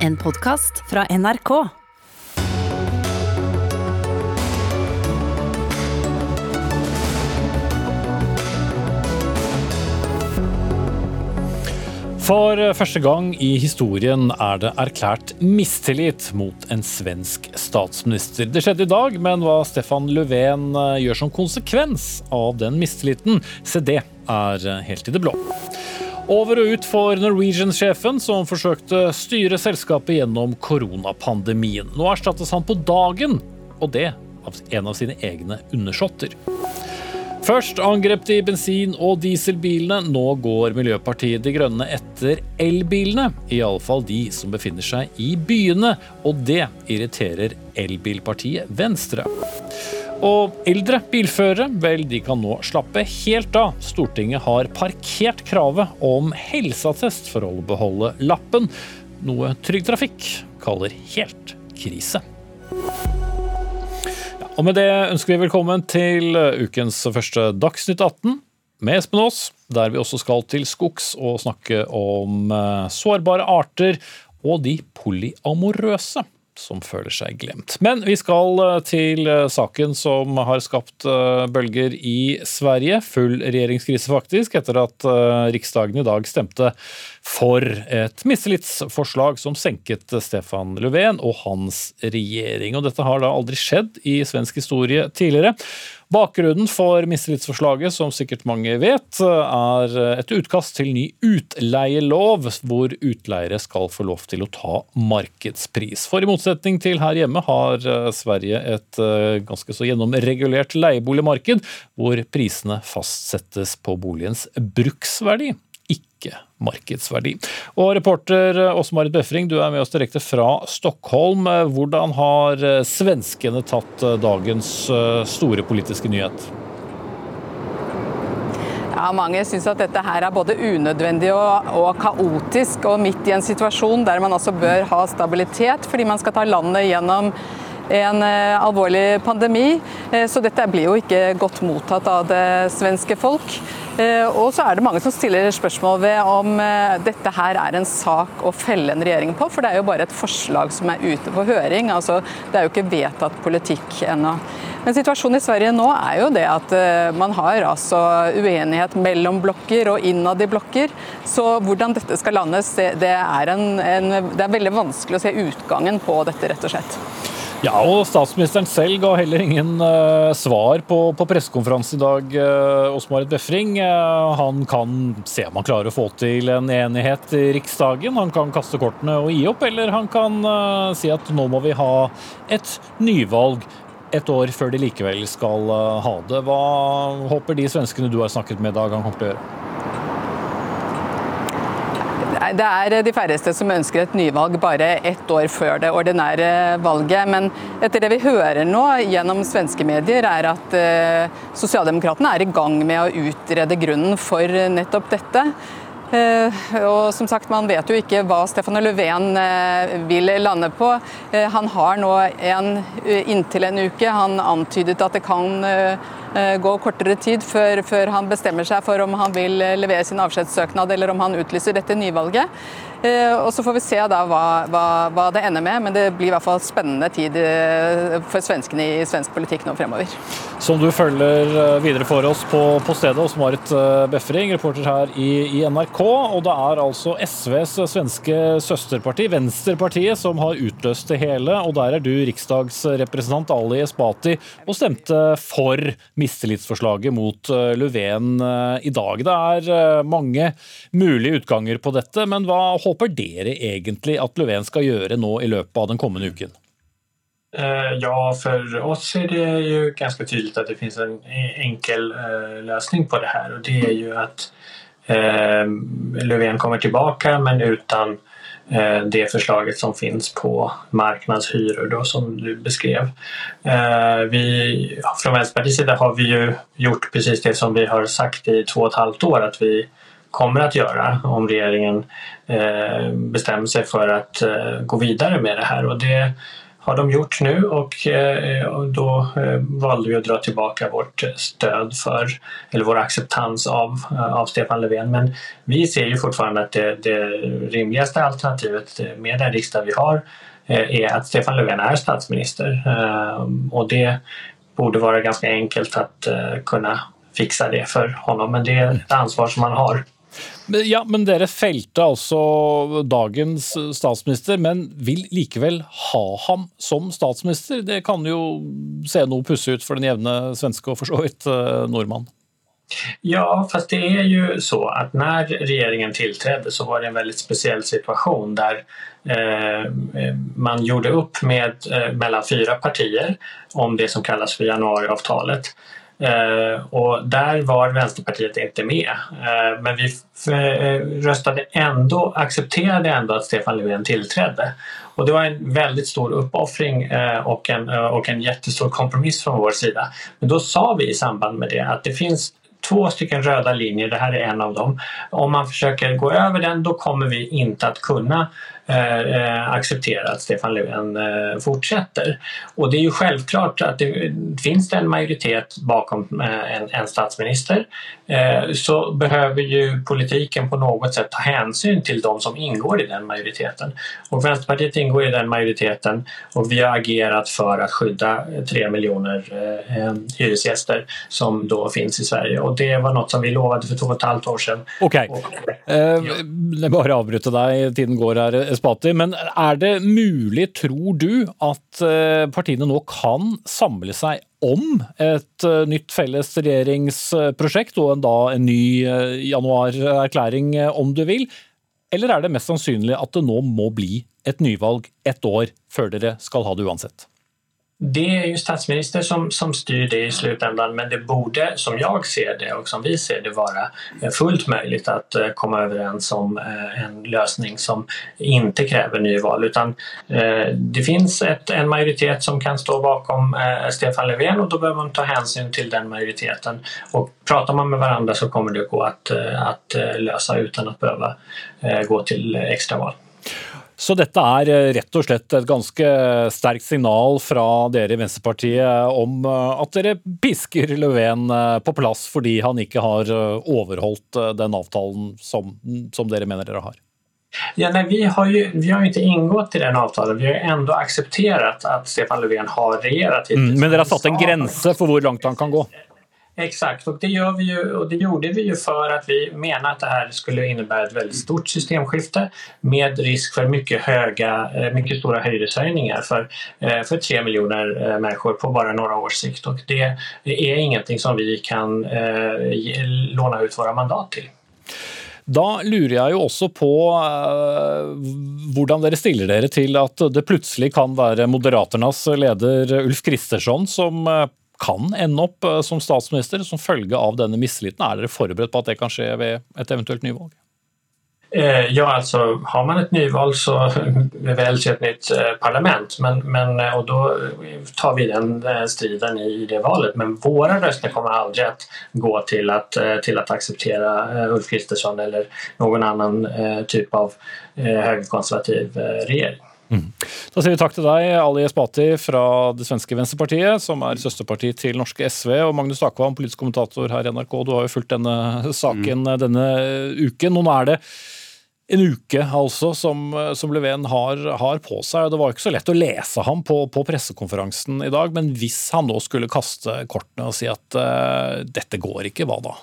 En podkast fra NRK. For første gang i historien er det erklært mistillit mot en svensk statsminister. Det skjedde i dag, men hva Stefan Löfven eh, gjør som konsekvens av den mistilliten, se det er helt i det blå. Over og ut for Norwegian-sjefen, som forsøkte styre selskapet gjennom koronapandemien. Nå erstattes han på dagen, og det av en av sine egne undersåtter. Først angrep de bensin- og dieselbilene. Nå går Miljøpartiet De Grønne etter elbilene. Iallfall de som befinner seg i byene. Og det irriterer elbilpartiet Venstre. Og eldre bilførere, vel, de kan nå slappe helt av. Stortinget har parkert kravet om helseattest for å beholde lappen, noe Trygg Trafikk kaller helt krise. Og med det ønsker vi velkommen til ukens første Dagsnytt 18 med Espen Aas, der vi også skal til skogs og snakke om eh, sårbare arter og de polyamorøse som føler seg glemt. Men vi skal eh, til eh, saken som har skapt eh, bølger i Sverige. Full regjeringskrise, faktisk, etter at Riksdagen i dag stemte for et mistillitsforslag som senket Stefan Löfven og hans regjering. Og dette har da aldri skjedd i svensk historie tidligere. Bakgrunnen for mistillitsforslaget, som sikkert mange vet, er et utkast til ny utleielov, hvor utleiere skal få lov til å ta markedspris. For i motsetning til her hjemme har Sverige et eh, ganske så gjennomregulert leieboligmarked, hvor prisene fastsettes på boligens bruksverdi ikke markedsverdi. Og Reporter Åse-Marit Befring, du er med oss direkte fra Stockholm. Hvordan har svenskene tatt dagens eh, store politiske nyhet? Ja, Mange syns at dette her er både unødvendig og, og, kaotisk, og midt i en situasjon der man altså bør ha stabilitet, fordi man skal ta landet gjennom en eh, alvorlig pandemi. Eh, så dette blir jo ikke godt mottatt av det svenske folk. Eh, og så er det mange som stiller spørsmål ved om dette her er en sak å felle en regjering på, for det er jo bare et forslag som er ute på høring. altså Det er jo ikke vedtatt politikk ennå. Men situasjonen i Sverige nå er jo det at man har altså uenighet mellom blokker og innad i blokker. Så hvordan dette skal landes, det er, en, en, det er veldig vanskelig å se utgangen på dette, rett og slett. Ja, og Statsministeren selv ga heller ingen uh, svar på, på pressekonferansen i dag. Uh, Osmarit Befring uh, han kan se om han klarer å få til en enighet i Riksdagen. Han kan kaste kortene og gi opp, eller han kan uh, si at nå må vi ha et nyvalg et år før de likevel skal ha det. Hva håper de svenskene du har snakket med i dag, han kommer til å gjøre? Det er de færreste som ønsker et nyvalg bare ett år før det ordinære valget. Men etter det vi hører nå gjennom svenske medier, er at uh, Sosialdemokratene er i gang med å utrede grunnen for nettopp dette. Uh, og som sagt, Man vet jo ikke hva Stefan Löfven uh, vil lande på. Uh, han har nå en, inntil en uke han antydet at det kan Eh, gå kortere tid før, før, han bestemmer seg for om han vil eh, levere sin avskjedssøknad eller om han utlyser dette nyvalget. Eh, og Så får vi se da hva, hva, hva, det ender med, men det blir i hvert fall spennende tid for svenskene i svensk politikk nå fremover. Som du følger videre for oss på, på stedet hos Marit Befring, reporter her i, i, NRK. Og det er altså SVs svenske søsterparti, Venstrepartiet, som har utløst det hele. Og der er du riksdagsrepresentant Ali Esbati og stemte for mistillitsforslaget mot eh, Löfven eh, i dag. Det er eh, mange mulige utganger på dette, men hva håper dere egentlig at Löfven skal gjøre nå i løpet av den kommende uken? Ja, for oss er det jo ganske tydelig at det finnes en enkel løsning på det her. og Det er jo at Löfven kommer tilbake, men uten det förslaget som finns på marknadshyror då, som du beskrev. Eh, vi, från Vänsterpartiets sida har vi ju gjort precis det som vi har sagt i två och ett halvt år att vi kommer att göra om regeringen eh, bestämmer sig för att gå vidare med det här. Och det har de gjort nu och, eh, då eh, valde vi att dra tillbaka vårt stöd för, eller vår acceptans av, eh, av Stefan Löfven. Men vi ser ju fortfarande att det, det rimligaste alternativet med den riksdag vi har är att Stefan Löfven är statsminister. Och det borde vara ganska enkelt att kunna fixa det för honom. Men det är ett ansvar som man har. Ja, men Dere felte altså dagens statsminister, men vil likevel ha ham som statsminister? Det kan jo se noe pussig ut for den jevne svenske og for så vidt eh, nordmann? Ja, fast det är ju så att när regeringen tillträdde så var det en väldigt speciell situation där eh, man gjorde upp med, eh, mellan fyra partier om det som kallas för januariavtalet. Eh, och där var Vänsterpartiet inte med. Eh, men vi eh, röstade ändå, accepterade ändå att Stefan Löfven tillträdde. Och det var en väldigt stor uppoffring och en, och en jättestor kompromiss från vår sida. Men då sa vi i samband med det att det finns två stycken röda linjer, det här är en av dem. Om man försöker gå över den då kommer vi inte att kunna eh, acceptera att Stefan Löfven eh, fortsätter. Och det är ju självklart att det finns det en majoritet bakom eh, en, en statsminister eh, så behöver ju politiken på något sätt ta hänsyn till de som ingår i den majoriteten. Och Vänsterpartiet ingår i den majoriteten och vi har agerat för att skydda tre miljoner eh, hyresgäster som då finns i Sverige. Och det var något som vi lovade för två och ett halvt år sedan. Okej, okay. eh, bare avbryte deg, tiden går her. Spati, men er det mulig, tror du, at eh, partiene nå kan samle seg om et eh, nytt felles regjeringsprosjekt og en, da en ny eh, januarerklæring, om du vil? Eller er det mest sannsynlig at det nå må bli et nyvalg ett år før dere skal ha det uansett? Det är ju statsminister som, som styr det i slutändan men det borde, som jag ser det och som vi ser det, vara eh, fullt möjligt att eh, komma överens om eh, en lösning som inte kräver nyval utan det finns ett, en majoritet som kan stå bakom Stefan Löfven och då behöver man ta hänsyn till den majoriteten och pratar man med varandra så kommer det gå att, att lösa utan att behöva gå till extraval. Så dette er eh, rett og slett et ganske sterkt signal fra dere i Venstrepartiet om eh, at dere pisker Löfven eh, på plass fordi han ikke har overholdt den avtalen som, som dere mener dere har? Ja, nej, vi, har ju, vi har inte ingått i den avtalen. Vi har ändå accepterat att Stefan Löfven har regerat. Mm, men dere har satt en grense for hvor langt han kan gå? Exakt, och det, gör vi ju, och det gjorde vi ju för att vi menar att det här skulle innebära ett väldigt stort systemskifte med risk för mycket, höga, eh, mycket stora hyreshöjningar för, eh, för tre miljoner eh, människor på bara några års sikt. Och det är ingenting som vi kan eh, låna ut våra mandat till. Da lurer jeg jo også på hvordan dere stiller dere til at det plutselig kan være Moderaternas leder Ulf Kristersson som kan ende opp eh, som statsminister som følge av denne mistilliten. Er dere forberedt på at det kan skje ved et eventuelt nyvalg? Eh, ja, altså har man et nyvalg så velges et nytt eh, parlament men, men, og da tar vi den striden i det valet. Men våre røster kommer aldri å gå til å akseptere Ulf Kristersson eller noen annen type av högerkonservativ regjering. Mm. Da sier vi takk til deg, Ali Espati fra det svenske Venstrepartiet, som er søsterparti til norske SV, og Magnus Takvam, politisk kommentator her i NRK. Du har jo fulgt denne saken mm. denne uken. Nå er det en uke altså som, som Leven har, har, på seg. og Det var ikke så lett å lese ham på, på, pressekonferansen i dag, men hvis han nå skulle kaste kortene og si at uh, dette går ikke, hva da?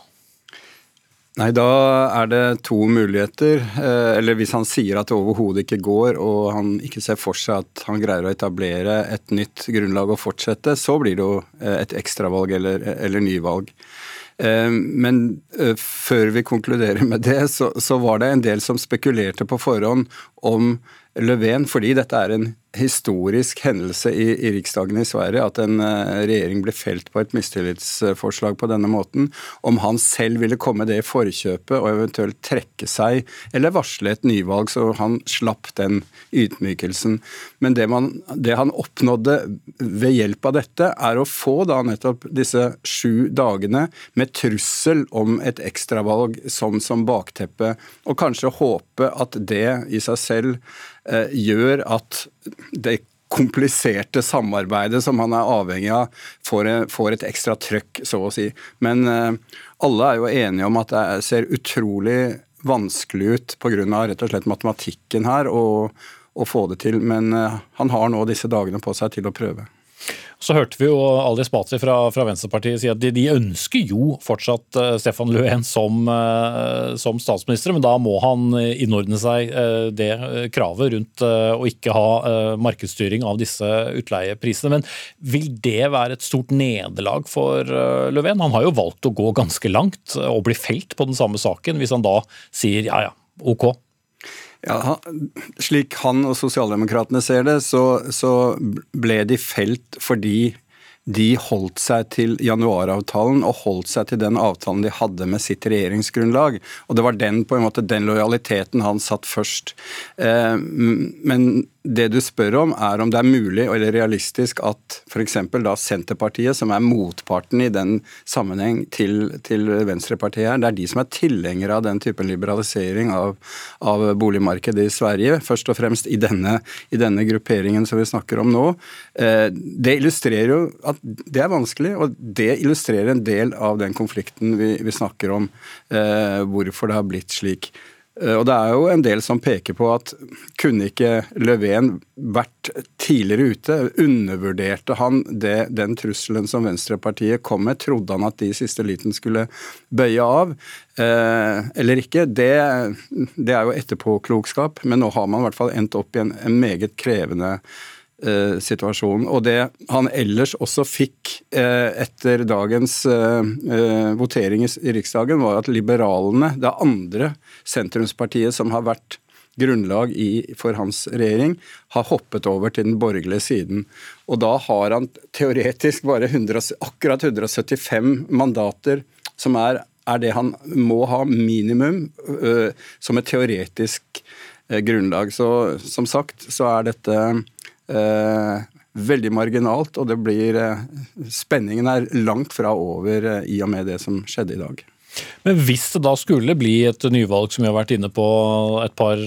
Nei, da er det to muligheter. Eh, eller hvis han sier at det overhodet ikke går, og han ikke ser for seg at han greier å etablere et nytt grunnlag og fortsette, så blir det jo eh, et ekstravalg eller, eller nyvalg. Eh, men før vi konkluderer med det, så, så var det en del som spekulerte på forhånd om Löfven, fordi dette er en historisk hendelse i, i, Riksdagen i Sverige at en uh, regjering ble felt på et mistillitsforslag på denne måten. Om han selv ville komme det i forkjøpet og eventuelt trekke seg eller varsle et nyvalg, så han slapp den ydmykelsen. Men det, man, det han oppnådde ved hjelp av dette, er å få da nettopp disse sju dagene med trussel om et ekstravalg som, som bakteppe, og kanskje håpe at det i seg selv Eh, gjør at det kompliserte samarbeidet som han er avhengig av, får, et ekstra trøkk, så å si. Men uh, alle er jo enige om at det ser utrolig vanskelig ut pga. rett og slett matematikken her å, få det til. Men uh, han har nå disse dagene på seg til å prøve. Så hørte vi jo Ali Spati fra, fra, Venstrepartiet si at de, de, ønsker jo fortsatt uh, Stefan Löfven som, uh, som, statsminister, men da må han innordne seg det kravet rundt å ikke ha markedsstyring av disse utleieprisene. Men vil det være et stort nederlag for Löfven? Han har jo valgt å gå ganske langt og bli felt på den samme saken, hvis han da sier ja ja, ok, ja, Slik han og sosialdemokratene ser det, så, så ble de felt fordi de holdt seg til januaravtalen og holdt seg til den avtalen de hadde med sitt regjeringsgrunnlag. Og det var den, på en måte, den lojaliteten han satt først. Eh, men det du spør om, er om det er mulig eller realistisk at f.eks. da Senterpartiet, som er motparten i den sammenheng til, til Venstrepartiet her, det er de som er tilhengere av den typen liberalisering av, av, boligmarkedet i Sverige, først og fremst i denne, i denne grupperingen som vi snakker om nå. Eh, det illustrerer jo at det er vanskelig, og det illustrerer en del av den konflikten vi, vi snakker om, eh, hvorfor det har blitt slik. Eh, og Det er jo en del som peker på at kunne ikke Löfven vært tidligere ute? Undervurderte han det, den trusselen som Venstrepartiet kom med? Trodde han at de i siste liten skulle bøye av, eh, eller ikke? Det, det, er jo etterpåklokskap, men nå har man i hvert fall endt opp i en, en meget krevende Eh, situasjonen. Og det han ellers også fikk eh, etter dagens eh, votering i Riksdagen, var at liberalene, det andre sentrumspartiet som har vært grunnlag i, for hans regjering, har hoppet over til den borgerlige siden. Og da har han teoretisk bare 100, akkurat 175 mandater, som er, er det han må ha minimum uh, som et teoretisk grunnlag. Så som sagt så er dette Eh, veldig marginalt, og det blir eh, Spenningen er langt fra over eh, i og med det som skjedde i dag. Men hvis det da skulle bli et nyvalg, som vi har vært inne på et par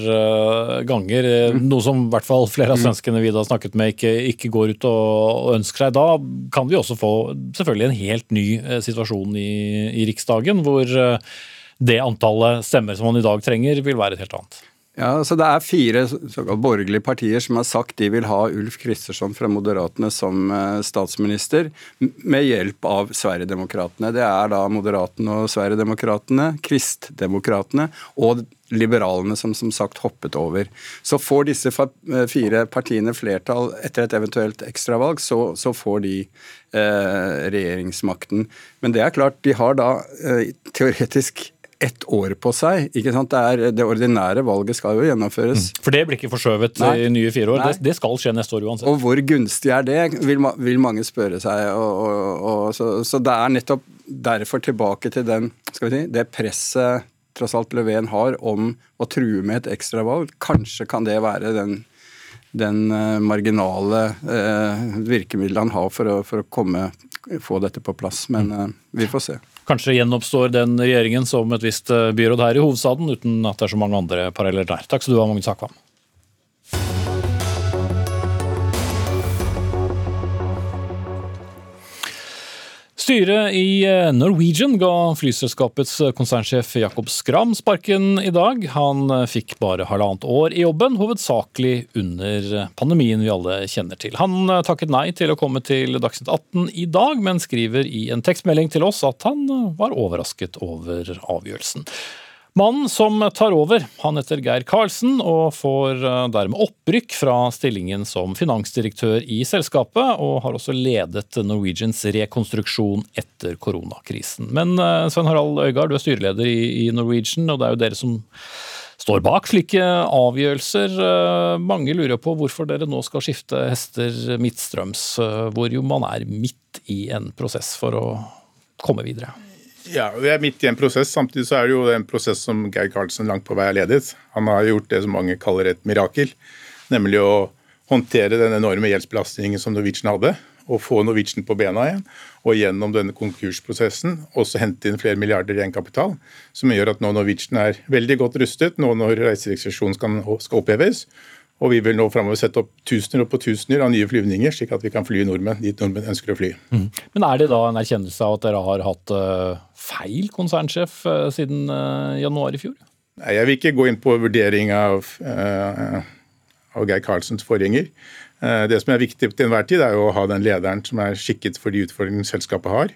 ganger, mm. noe som i hvert fall flere av mm. svenskene vi da snakket med ikke, ikke går ut og, ønsker seg, da kan vi også få selvfølgelig en helt ny situasjon i, i Riksdagen, hvor det antallet stemmer som man i dag trenger, vil være et helt annet. Ja, så Det er fire borgerlige partier som har sagt de vil ha Ulf Kristersson fra Moderatene som eh, statsminister, med hjelp av Sverigedemokraterna. Det er da Moderatene og Sverigedemokraterna, Kristdemokraterna og liberalene som som sagt hoppet over. Så får disse eh, fire partiene flertall etter et eventuelt ekstravalg, så, så får de eh, regjeringsmakten. Men det er klart, de har da eh, teoretisk ett år på seg. ikke sant? Det, er, det ordinære valget skal jo gjennomføres. Mm. For det blir ikke forskjøvet Nei. i nye fire år? Det, det, skal skje neste år uansett. Og hvor gunstig er det, vil, vil mange spørre seg. Og, og, og, så, så, det er nettopp derfor tilbake til den, skal vi si, det presset tross alt Löfven har om å true med et ekstravalg. Kanskje kan det være den, den uh, marginale eh, virkemidlet han har for å, for å komme, få dette på plass. Men eh, vi får se. Kanskje gjenoppstår den regjeringen som et visst eh, byråd her i hovedstaden, uten at det er så mange andre paralleller der. Takk skal du ha, Magnus Akvam. Styret i eh, Norwegian ga flyselskapets eh, konsernsjef Jakob Skram sparken i dag. Han eh, fikk bare halvannet år i jobben, hovedsakelig under pandemien vi alle kjenner til. Han takket nei til å komme til Dagsnytt 18 i dag, men skriver i en tekstmelding til oss at han var overrasket over avgjørelsen. Mannen som tar over, han heter Geir Karlsen og får eh, dermed opprykk fra stillingen som finansdirektør i selskapet, og har også ledet Norwegians rekonstruksjon etter koronakrisen. Men eh, Svein Harald Øygard, du er styreleder i Norwegian, og det er jo dere som står bak slike avgjørelser. Eh, mange lurer på hvorfor dere nå skal skifte hester midtstrøms, hvor jo man er midt i en prosess for å komme videre. Ja, Vi er midt i en prosess. Samtidig så er det jo en prosess som Geir Karlsen langt på vei har ledet. Han har gjort det som mange kaller et mirakel, nemlig å håndtere den enorme gjeldsbelastningen som Norwegian hadde, og få Norwegian på bena igjen. Og gjennom denne konkursprosessen også hente inn flere milliarder i egenkapital, som gjør at nå Norwegian er veldig godt rustet nå når reiserestriksjonen skal, oppheves. Og vi vil nå framover sette opp tusener og på tusener av nye flyvninger, slik at vi kan fly nordmenn dit nordmenn ønsker å fly. Mm. Men er det da en erkjennelse av at dere har hatt uh, feil konsernsjef uh, siden uh, januar i fjor? Nei, Jeg vil ikke gå inn på vurdering av, av Geir Karlsens forgjenger. Det som er viktig til enhver tid, er å ha den lederen som er skikket for de utfordringene selskapet har.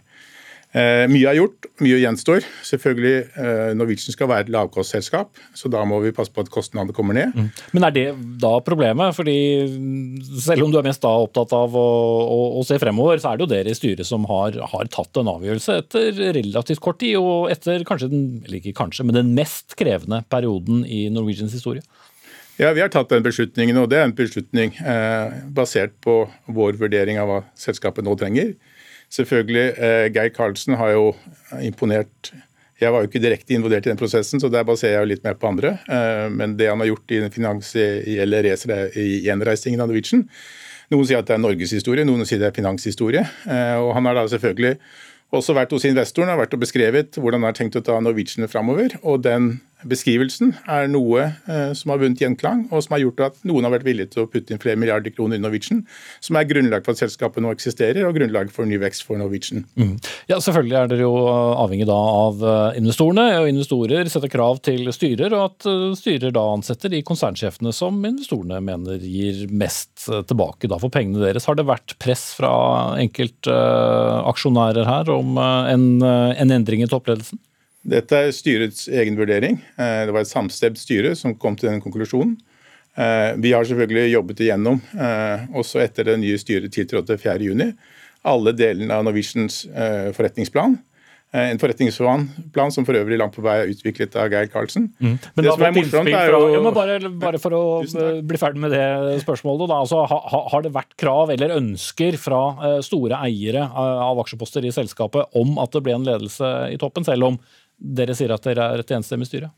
Eh, mye er gjort, mye gjenstår. Selvfølgelig, eh, Norwegian skal være et lavkostselskap, så da må vi passe på at kostnadene kommer ned. Mm. Men er det da problemet? Fordi selv om du er mest da opptatt av å, å, å se fremover, så er det jo dere i styret som har, har, tatt en avgjørelse etter relativt kort tid, og etter kanskje den, eller ikke kanskje, men den mest krevende perioden i Norwegians historie. Ja, Vi har tatt den beslutningen, og det er en beslutning eh, basert på vår vurdering av hva selskapet nå trenger. Selvfølgelig, eh, Geir Karlsen har jo imponert Jeg var jo ikke direkte involvert i den prosessen, så der baserer jeg jo litt mer på andre. Eh, men det han har gjort i den finansielle gjenreisingen av Norwegian Noen sier at det er norgeshistorie, noen sier det er finanshistorie. Eh, og han har da selvfølgelig også vært hos investoren og vært og beskrevet hvordan han har tenkt å ta Norwegian framover. Og den beskrivelsen er noe eh, som har vunnet gjenklang, og som har gjort at noen har vært villige til å putte inn flere milliarder kroner i Norwegian, som er grunnlag for at selskapet nå eksisterer, og grunnlag for ny vekst for Norwegian. Mm. Ja, Selvfølgelig er dere jo avhengig da av eh, investorene, og investorer setter krav til styrer, og at eh, styrer da ansetter de konsernsjefene som investorene mener gir mest tilbake da for pengene deres. Har det vært press fra enkeltaksjonærer her om en, en endring i toppledelsen? Dette er styrets egen vurdering. Eh, det var et samstemt styre som kom til den konklusjonen. Eh, vi har selvfølgelig jobbet igjennom, eh, også etter det nye styret tiltrådte 4.6, alle delene av Norwegians forretningsplan. En forretningsplan som for øvrig langt på vei er utviklet av Geir Karlsen. Mm. Men det som er morsomt er jo... Ja, bare, bare, for å bli ferdig med det spørsmålet. Da, altså, ha, har det vært krav eller ønsker fra store eiere av aksjeposter i selskapet om at det ble en ledelse i toppen, selv om dere sier at dere er et enstemmig styre?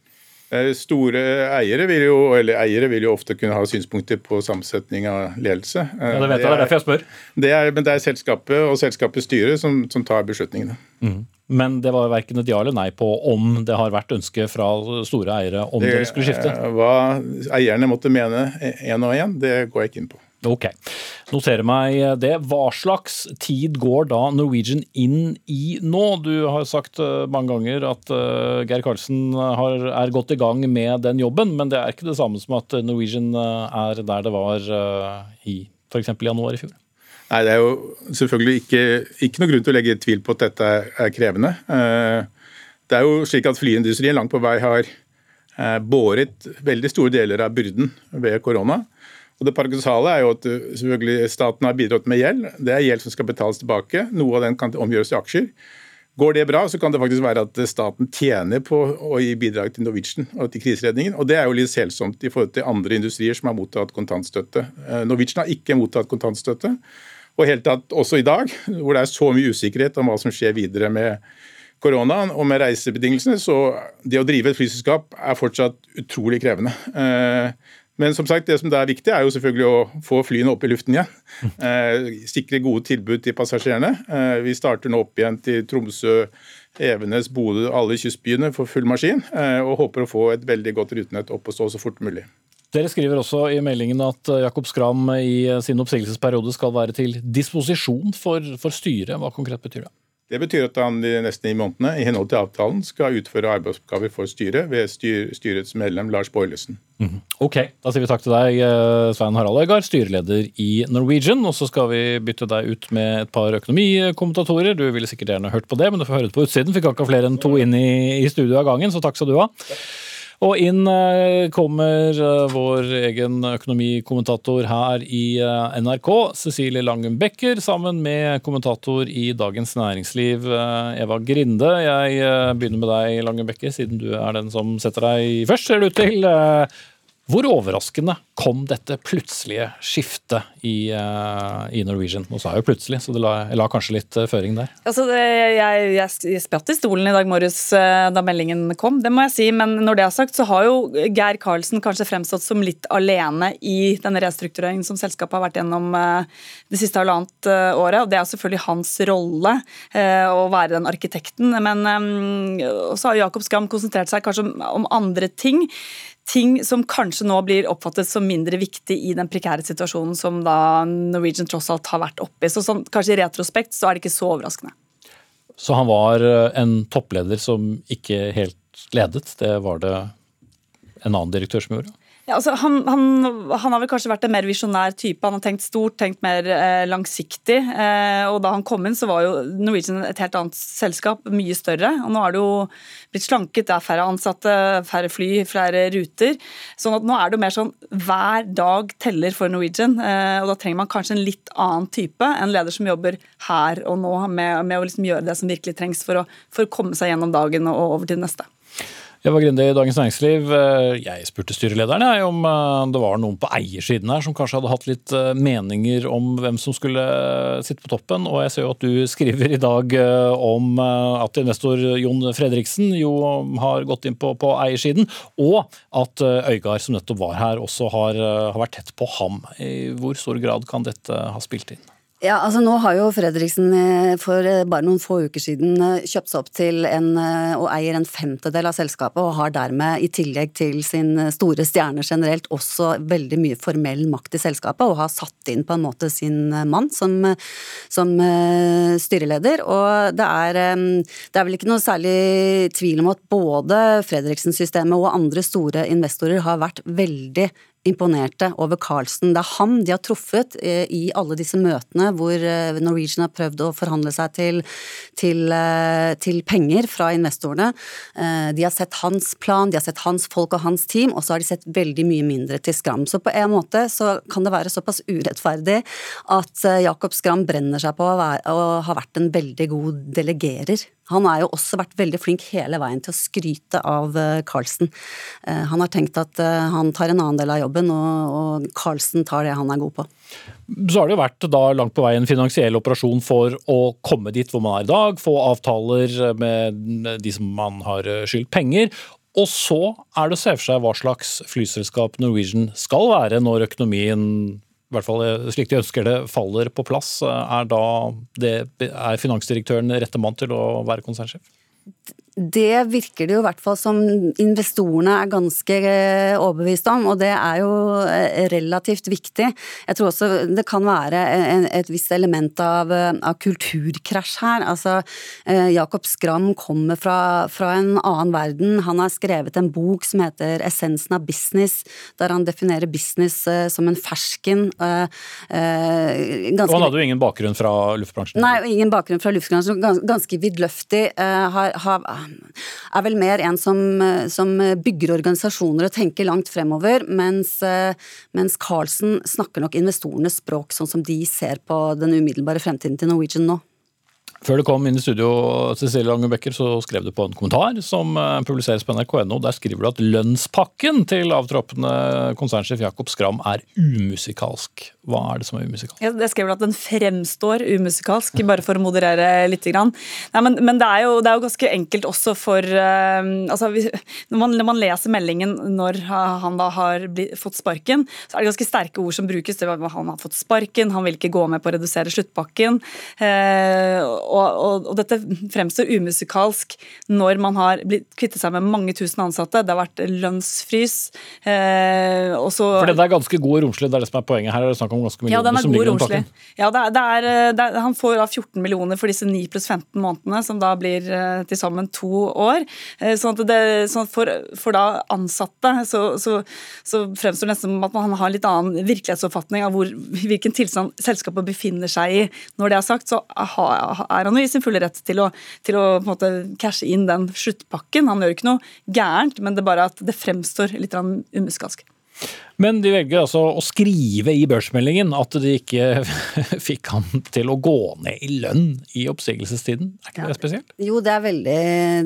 Eh, store eiere vil, jo, eller eiere vil jo ofte kunne ha synspunkter på sammensetning av ledelse. Ja, Det vet jeg, det er derfor jeg spør. Det er, men det er selskapet og selskapets styre som, som tar beslutningene. Mm. Men det var verken et ja eller nei på om det har vært ønske fra store eiere om det, dere skulle skifte? Hva eierne måtte mene én og én, det går jeg ikke inn på. Ok, noterer meg det. Hva slags tid går da Norwegian inn i nå? Du har sagt eh, mange ganger at uh, Geir Karlsen har, er godt i gang med den jobben, men det er ikke det samme som at Norwegian eh, er der det var i f.eks. januar i fjor? Nei, Det er jo selvfølgelig ikke, ikke noe grunn til å legge tvil på at dette er krevende. Det er jo slik at Flyindustrien langt på vei har båret veldig store deler av byrden ved korona. Og Det paradoksale er jo at uh, selvfølgelig staten har bidratt med gjeld. Det er gjeld som skal betales tilbake. Noe av den kan omgjøres i aksjer. Går det bra, så kan det faktisk være at staten tjener på å gi bidrag til Norwegian og til kriseredningen. Og det er jo litt selsomt i forhold til andre industrier som har mottatt kontantstøtte. Uh, Norwegian har ikke mottatt kontantstøtte. Og helt tatt også i dag, hvor det er så mye usikkerhet om hva som skjer videre med koronaen og med reisebetingelsene, så det å drive et flyselskap er fortsatt utrolig krevende. Men som sagt, det som er viktig, er jo selvfølgelig å få flyene opp i luften igjen. Eh, sikre gode tilbud til passasjerene. Eh, vi starter nå opp igjen til Tromsø, Evenes, Bodø, alle kystbyene for full maskin. Eh, og håper å få et veldig godt rutenett opp og stå så fort mulig. Dere skriver også i meldingen at Jakob Skram i sin oppsigelsesperiode skal være til disposisjon for, for styret. Hva konkret betyr det? Det betyr at han de neste ni månedene i henhold til avtalen skal utføre arbeidsoppgaver for styret ved styr, styrets medlem Lars Boilesen. Mm. Ok, da sier vi takk til deg, eh, Svein Harald Øygard, styreleder i Norwegian. Og så skal vi bytte deg ut med et par økonomikommentatorer. Du ville sikkert gjerne hørt på det, men du får høre det på utsiden. Fikk akkurat flere enn to inn i, i studio av gangen, så takk skal du ha. Og inn eh, kommer eh, vår egen økonomikommentator her i eh, NRK, Cecilie Langen Becker, sammen med kommentator i Dagens Næringsliv, Eva Grinde. Jeg begynner med deg, Langen Becker, siden du er den som setter deg først, ser det ut til. Hvor overraskende kom dette plutselige skiftet i, uh, i Norwegian? Nå sa jeg jo plutselig, så det la, la kanskje litt uh, føring der. Altså, det, jeg, jeg, jeg spratt i stolen i dag morges uh, da meldingen kom, det må jeg si. Men når det er sagt, så har jo Geir Karlsen kanskje fremstått som litt alene i denne restruktureringen som selskapet har vært gjennom det siste halvannet året. og Det er selvfølgelig hans rolle å være den arkitekten. Men um, så har Jakob Skram konsentrert seg kanskje om, om andre ting ting som kanskje nå blir oppfattet som mindre viktig i den prekære situasjonen som da Norwegian tross alt har vært oppe i. Så sånn, kanskje i retrospekt så er det ikke så overraskende. Så han var eh, en toppleder som ikke helt ledet. Det var det en annen direktør som gjorde? Ja, altså, han, han, han, har vel kanskje vært en mer visjonær type. Han har tenkt stort, tenkt mer eh, langsiktig. Eh, og Da han kom inn, så var jo Norwegian et helt annet selskap, mye større. og Nå er det jo blitt slanket, det er færre ansatte, færre fly, flere ruter. sånn at nå er det jo mer sånn hver dag teller for Norwegian. Eh, og Da trenger man kanskje en litt annen type, en leder som jobber her og nå med, med å liksom gjøre det som virkelig trengs for å, for å komme seg gjennom dagen og over til det neste. Eva Grinde i Dagens Næringsliv. Eh, jeg spurte styrelederen jeg, om eh, det var noen på eiersiden her som kanskje hadde hatt litt eh, meninger om hvem som skulle sitte på toppen. Og jeg ser jo at du skriver i dag om at investor Jon Fredriksen jo har gått inn på, på eiersiden, og at Øygard, som nettopp var her, også har, har vært tett på ham. I hvor stor grad kan dette ha spilt inn? Ja, altså Nå har jo Fredriksen eh, for eh, bare noen få uker siden eh, kjøpt seg opp til en, og eier en femtedel av selskapet, og har dermed i tillegg til sin store stjerne generelt også veldig mye formell makt i selskapet, og har satt inn på en måte sin mann som, som styreleder. Og det er, det er vel ikke noe særlig tvil om at både Fredriksen-systemet og andre store investorer har vært veldig imponerte over Carlsen. Det er ham de har truffet eh, i alle disse møtene hvor eh, Norwegian har prøvd å forhandle seg til, til, eh, til, penger fra investorene. De har sett hans plan, de har sett hans folk og hans team, og så har de sett veldig mye mindre til Skram. Så på en måte så kan det være såpass urettferdig at Jakob Skram brenner seg på å, være, å ha vært en veldig god delegerer han har jo også vært veldig flink hele veien til å skryte av eh, Carlsen. Eh, han har tenkt at eh, han tar en annen del av jobben, og Carlsen tar det han er god på. Så har det jo vært da langt på vei en finansiell operasjon for å komme dit hvor man er i dag, få avtaler med de som man har skyldt penger. Og så er det å se for seg hva slags flyselskap Norwegian skal være når økonomien i hvert fall eh, slik de ønsker det, faller på plass, eh, er da det, er finansdirektøren rette mann til å være konsernsjef? Det virker det jo i hvert fall som investorene er ganske eh, overbevist om, og det er jo eh, relativt viktig. Jeg tror også det kan være et visst element av, av kulturkrasj her. Altså, eh, Jakob Skram kommer fra, fra, en annen verden. Han har skrevet en bok som heter 'Essensen av business', der han definerer business som en fersken. Ganske... Og han hadde jo ingen bakgrunn fra luftbransjen? Nei, ingen bakgrunn fra luftbransjen. Ganske vidløftig. Har, har er vel mer en som, som bygger organisasjoner og tenker langt fremover, mens, mens Carlsen snakker nok investorenes språk, sånn som de ser på den umiddelbare fremtiden til Norwegian nå. Før du kom inn i studio, Cecilie Lange Becker, så skrev du på en kommentar som eh, publiseres på nrk.no. Der skriver du at lønnspakken til avtroppende konsernsjef Jakob Skram er umusikalsk. Hva er det som er umusikalsk? Jeg skrev at den fremstår umusikalsk, bare for å moderere litt. Nei, men, men det, er jo, det, er jo, ganske enkelt også for uh, altså, når, man, når, man, leser meldingen når han da har blitt, fått sparken, så er det ganske sterke ord som brukes. Det var, han har fått sparken, han vil ikke gå med på å redusere sluttpakken. Uh, og, og, og, dette fremstår umusikalsk når man har blitt kvittet seg med mange tusen ansatte. Det har vært lønnsfrys. og så for det er ganske god og romslig, det er det som er poenget her. er det snakk om ganske millioner ja, den er som god i pakken. Ja, det er, det er, eh, det er, Han får da 14 millioner for disse 9 pluss 15 månedene, som da blir uh, til sammen to år. Uh, sånn at det, sånn for, for, da ansatte så, så, så, fremstår det nesten som at man har en litt annen virkelighetsoppfatning av hvor, hvilken tilstand selskapet befinner seg i. Når det er sagt, så er han jo i sin fulle rett til å, til å måte cashe inn den sluttpakken. Han gjør ikke noe gærent, men det er bare at det fremstår litt umusikalsk. Men de velger altså å skrive i børsmeldingen at de ikke fikk han til å gå ned i lønn i oppsigelsestiden. Er ikke det spesielt? Jo, det er veldig,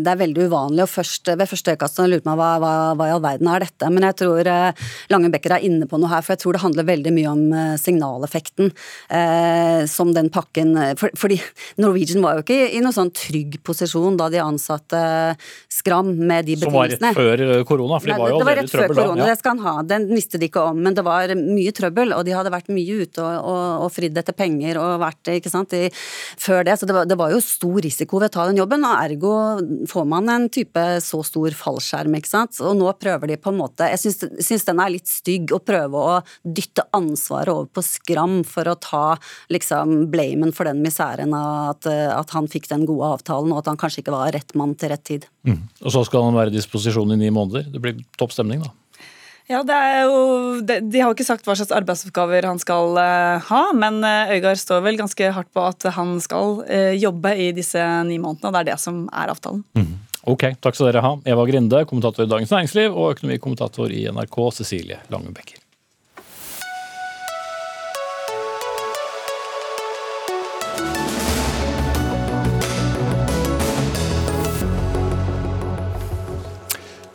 det er veldig uvanlig. og først, Ved første øyekast lurte man hva, hva, hva, i all verden er dette. Men jeg tror eh, Lange Becker er inne på noe her, for jeg tror det handler veldig mye om eh, signaleffekten eh, som den pakken eh, for, Fordi Norwegian var jo ikke i noen sånn trygg posisjon da de ansatte Skram med de betingelsene. Som var rett før korona? for de var jo allerede i trøbbel da. Det skal han ha. Den de ikke om, men det var mye trøbbel, og de hadde vært mye ute og, og, og fridd etter penger og vært ikke sant, i, før det. Så det var, det var, jo stor risiko ved å ta den jobben, og ergo får man en type så stor fallskjerm, ikke sant. Og nå prøver de på en måte Jeg syns den er litt stygg å prøve å dytte ansvaret over på Skram for å ta liksom blamen for den miseren av at, at han fikk den gode avtalen, og at han kanskje ikke var rett mann til rett tid. Mm. Og så skal han være i disposisjon i ni måneder. Det blir topp stemning, da. Ja, jo, De har ikke sagt hva slags arbeidsoppgaver han skal uh, ha, men uh, Øygard står vel ganske hardt på at han skal uh, jobbe i disse ni månedene. og Det er det som er avtalen. Mm. Ok, takk skal dere ha. Eva Grinde, kommentator i Dagens Næringsliv, og økonomikommentator i NRK, Cecilie Langebekker.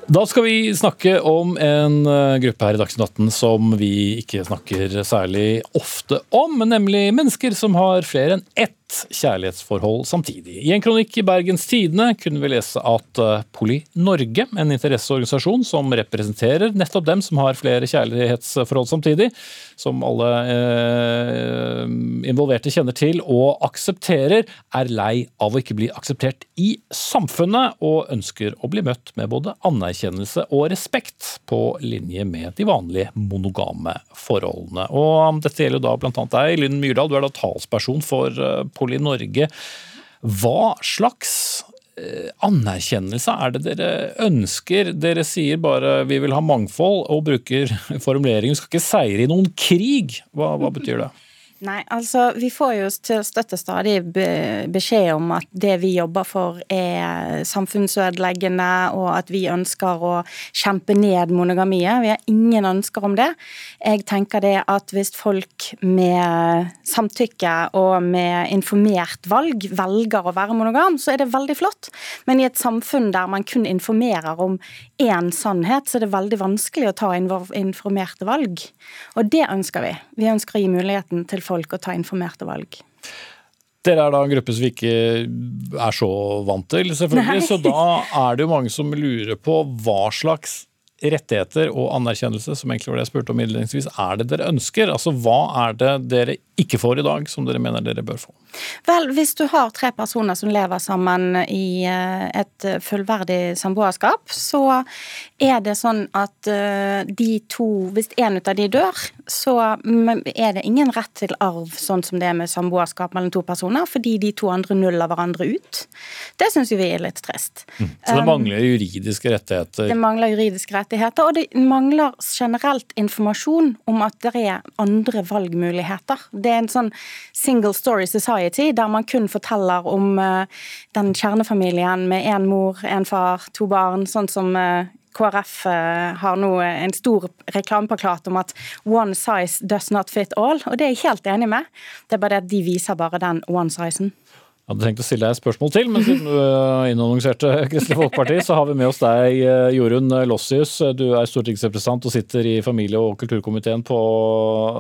Da skal vi snakke om en eh, gruppe her i Dagsnytt 18 som vi ikke snakker særlig ofte om, nemlig mennesker som har flere enn ett kjærlighetsforhold samtidig. I en kronikk i Bergens Tidende kunne vi lese at eh, Poli Norge, en interesseorganisasjon som representerer nettopp dem som har flere kjærlighetsforhold samtidig, som alle eh, involverte kjenner til og aksepterer, er lei av å ikke bli akseptert i samfunnet, og ønsker å bli møtt med både anerkjennelse og respekt, på linje med de vanlige monogame forholdene. Og dette gjelder da bl.a. deg, Lynn Myrdal, du er da talsperson for eh, i Norge. Hva slags eh, anerkjennelse er det dere ønsker? Dere sier bare vi vil ha mangfold, og bruker formuleringen skal ikke seire i noen krig. Hva, hva betyr det? Nei, altså vi får jo til støtte stadig beskjed om at det vi jobber for er samfunnsødeleggende, og at vi ønsker å kjempe ned monogamiet. Vi har ingen ønsker om det. Jeg tenker det at hvis folk med samtykke og med informert valg velger å være monogam, så er det veldig flott. Men i et samfunn der man kun informerer om én sannhet, så er det veldig vanskelig å ta informerte valg. Og det ønsker vi. Vi ønsker å gi muligheten til folk å ta informerte valg. Dere er da en gruppe som vi ikke er så vant til, selvfølgelig. Nei. Så da er det jo mange som lurer på hva slags rettigheter og anerkjennelse, som egentlig var det jeg spurte om innledningsvis, er det dere ønsker? Altså hva er det dere ikke får i dag, som dere mener dere bør få? Vel, hvis du har tre personer som lever sammen i eh, et fullverdig samboerskap, så er det sånn at eh, de to Hvis en av de dør, så er det ingen rett til arv, sånn som det er med samboerskap mellom to personer, fordi de to andre nuller hverandre ut. Det syns vi er litt trist. Mm. Så det um, mangler juridiske rettigheter? Det mangler juridiske rettigheter, og det mangler generelt informasjon om at det er andre valgmuligheter. Det er en sånn single story society der man kun forteller om uh, den kjernefamilien med én mor, én far, to barn, sånn som uh, KrF uh, har nå en stor reklameplakat om at 'one size does not fit all', og det er jeg helt enig med. Det er bare det at de viser bare den one sizen. Jeg hadde tenkt å stille deg et spørsmål til, men siden du eh, innannonserte Kristelig Folkeparti, så har vi med oss deg, eh, Jorunn Lossius. Du er stortingsrepresentant og sitter i familie- og kulturkomiteen på,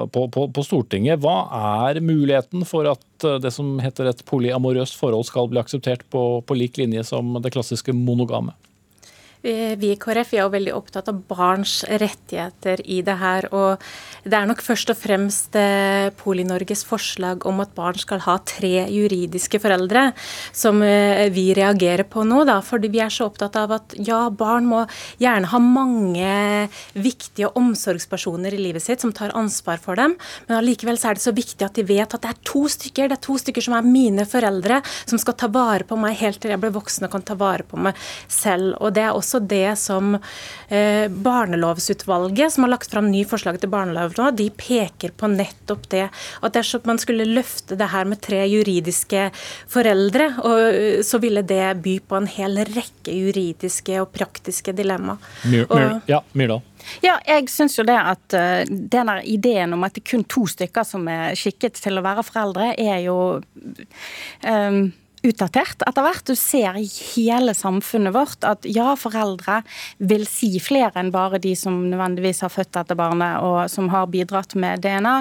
på, på, på, Stortinget. Hva er muligheten for at eh, det som heter et polyamorøst forhold skal bli akseptert på lik linje som det klassiske monogame? Vi i KrF er jo veldig opptatt av barns rettigheter i det her. Og det er nok først og fremst eh, Poli-Norges forslag om at barn skal ha tre juridiske foreldre som eh, vi reagerer på nå. Da, fordi vi er så opptatt av at ja, barn må gjerne ha mange viktige omsorgspersoner i livet sitt som tar ansvar for dem, men allikevel så er det så viktig at de vet at det er to stykker. Det er to stykker som er mine foreldre, som skal ta vare på meg helt til jeg blir voksen og kan ta vare på meg selv. Og det er også også det som eh, Barnelovsutvalget, som har lagt fram ny forslag til barnelov nå, de peker på nettopp det. At dersom man skulle løfte det her med tre juridiske foreldre, og, eh, så ville det by på en hel rekke juridiske og praktiske dilemma. Myr, myr, ja, Myrdal. Ja, jeg syns jo det at uh, denne ideen om at det er kun to stykker som er skikket til å være foreldre, er jo um, utdatert etter hvert. Du ser i hele samfunnet vårt at ja, foreldre vil si flere enn bare de som nødvendigvis har født dette barnet og som har bidratt med DNA.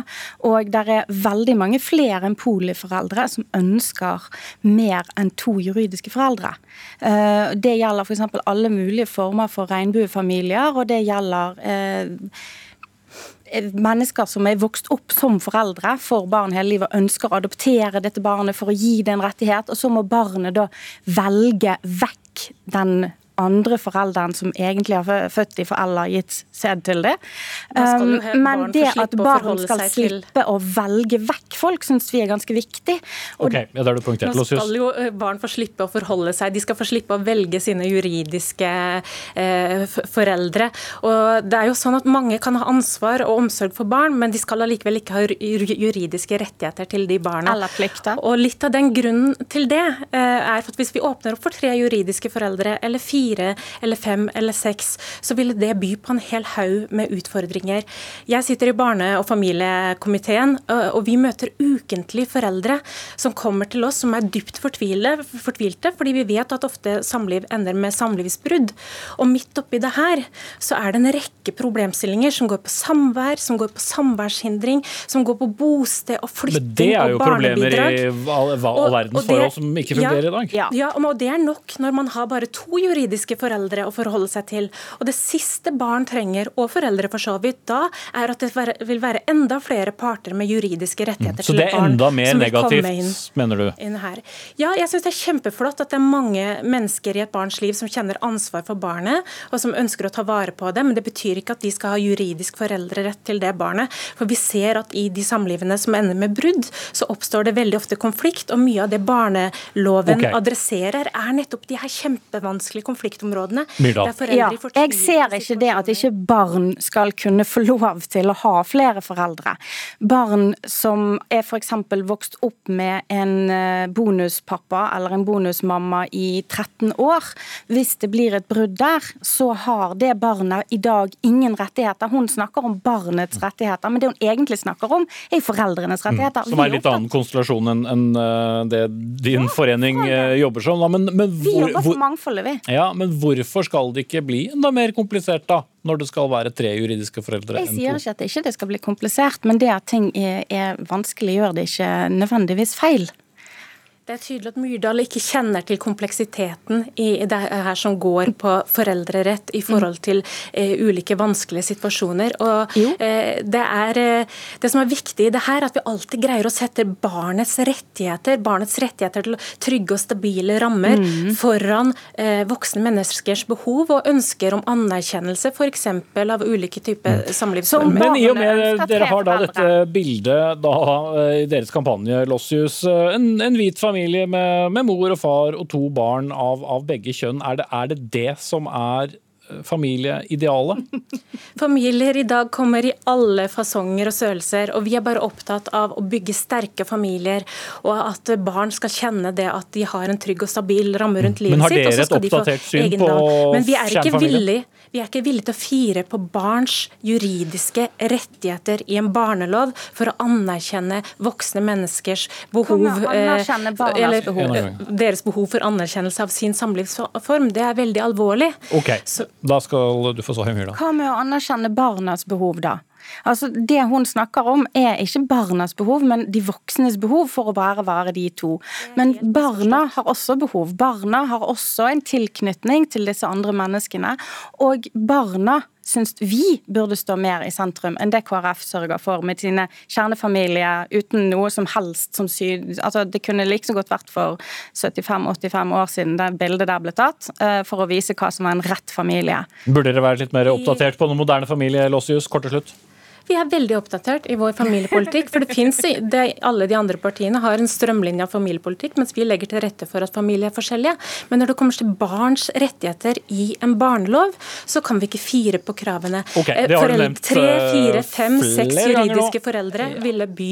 Og det er veldig mange flere enn poliforeldre som ønsker mer enn to juridiske foreldre. Eh, det gjelder f.eks. alle mulige former for regnbuefamilier, og det gjelder eh, mennesker som er vokst opp som foreldre for barn hele livet, ønsker å adoptere dette barnet for å gi det en rettighet, og så må barnet da velge vekk den andre forelderen som egentlig har født de for eller gitt sæd til det. Um, men det at barn skal slippe å velge vekk folk, syns vi er ganske viktig. Og ok, ja, det er du punktert. Nå skal jo eh, barn få slippe å forholde seg. De skal få slippe å velge sine juridiske eh, foreldre. Og det er jo sånn at Mange kan ha ansvar og omsorg for barn, men de skal allikevel ikke ha juridiske rettigheter til de barna. Eller plikter. Og Litt av den grunnen til det eh, er at hvis vi åpner opp for tre juridiske foreldre eller fire fire eller fem eller seks, så ville det by på en hel haug med utfordringer. Jeg sitter i barne- og familiekomiteen, og vi møter ukentlig foreldre som kommer til oss som er dypt fortvilte, fordi vi vet at ofte samliv ender med samlivsbrudd. Og midt oppi det her så er det en rekke problemstillinger som går på samvær, som går på samværshindring, som går på bosted og flytting og barnebidrag. Men det er jo problemer i all verdens forhold som ikke fungerer ja, i dag. Ja, ja, og det er nok når man har bare to juridiske juridiske foreldre å forholde seg til. Og Det siste barn trenger, og foreldre for så vidt, da er at det vil være enda flere parter med juridiske rettigheter mm. til barn. Så det er enda mer negativt, inn, mener du? Inn her. Ja, jeg syns det er kjempeflott at det er mange mennesker i et barns liv som kjenner ansvar for barnet, og som ønsker å ta vare på det, men det betyr ikke at de skal ha juridisk foreldrerett til det barnet. For vi ser at i de samlivene som ender med brudd, så oppstår det veldig ofte konflikt, og mye av det barneloven okay. adresserer, er nettopp de her kjempevanskelige konfliktene konfliktområdene. Ja, jeg ser ikke det at ikke barn skal kunne få lov til å ha flere foreldre. Barn som er f.eks. vokst opp med en eh, bonuspappa eller en bonusmamma i 13 år. Hvis det blir et brudd der, så har det barnet i dag ingen rettigheter. Hun snakker om barnets rettigheter, men det hun egentlig snakker om, er foreldrenes mm. rettigheter. Mm, som er en litt annen konstellasjon enn eh, det din ja, forening eh, jobber som. Men, men hvor, vi jobber for mangfoldet, vi. Ja, men hvorfor skal det ikke bli enda mer komplisert, da? Når det skal være tre juridiske foreldre Jeg sier ikke at det ikke skal bli komplisert, men det at ting er, er vanskelig, gjør det ikke nødvendigvis feil. Det er tydelig at Myrdal ikke kjenner til kompleksiteten i det her som går på foreldrerett i forhold til eh, ulike vanskelige situasjoner. Og eh, det, er, eh, det som er viktig i det her, er at vi alltid greier å sette barnets rettigheter, barnets rettigheter til trygge og stabile rammer, mm. foran eh, voksne menneskers behov og ønsker om anerkjennelse, f.eks. av ulike typer mm. samlivsformer. Men i og med dere har da dette bildet da, eh, i deres kampanje Lossius, eh, en, en hvit familie familie med, med, mor og far og to barn av, av begge kjønn. Er det, er det det som er familieidealet? Familier i dag kommer i alle fasonger og størrelser, og vi er bare opptatt av å bygge sterke familier, og at barn skal kjenne det at de har en trygg og stabil ramme rundt livet sitt. Men har dere et oppdatert syn på kjernefamilie? Vi er ikke villige til å fire på barns juridiske rettigheter i en barnelov for å anerkjenne voksne menneskers behov, eh, eller behov, deres behov for anerkjennelse av sin samlivsform. Det er veldig alvorlig. Okay. Så, Da skal du få svar, Myhra. Hva med å anerkjenne barnas behov, da? Altså, Det hun snakker om er ikke barnas behov, men de voksnes behov for å bare være de to. Men barna har også behov. Barna har også en tilknytning til disse andre menneskene. Og barna syns vi burde stå mer i sentrum enn det KrF sørger for med sine kjernefamilier uten noe som helst som syd... Altså, det kunne like så godt vært for 75-85 år siden det bildet der ble tatt, eh, for å vise hva som var en rett familie. Burde dere være litt mer oppdatert på den moderne familie, Lossius? Kort til slutt. Vi er veldig oppdatert i vår familiepolitikk. For det det, alle de andre partiene har en strømlinja familiepolitikk, mens vi legger til rette for at familier er forskjellige. Men når det kommer til barns rettigheter i en barnelov, så kan vi ikke fire på kravene. Okay, du nevnt Tre, fire, eh, fem, seks juridiske foreldre ville by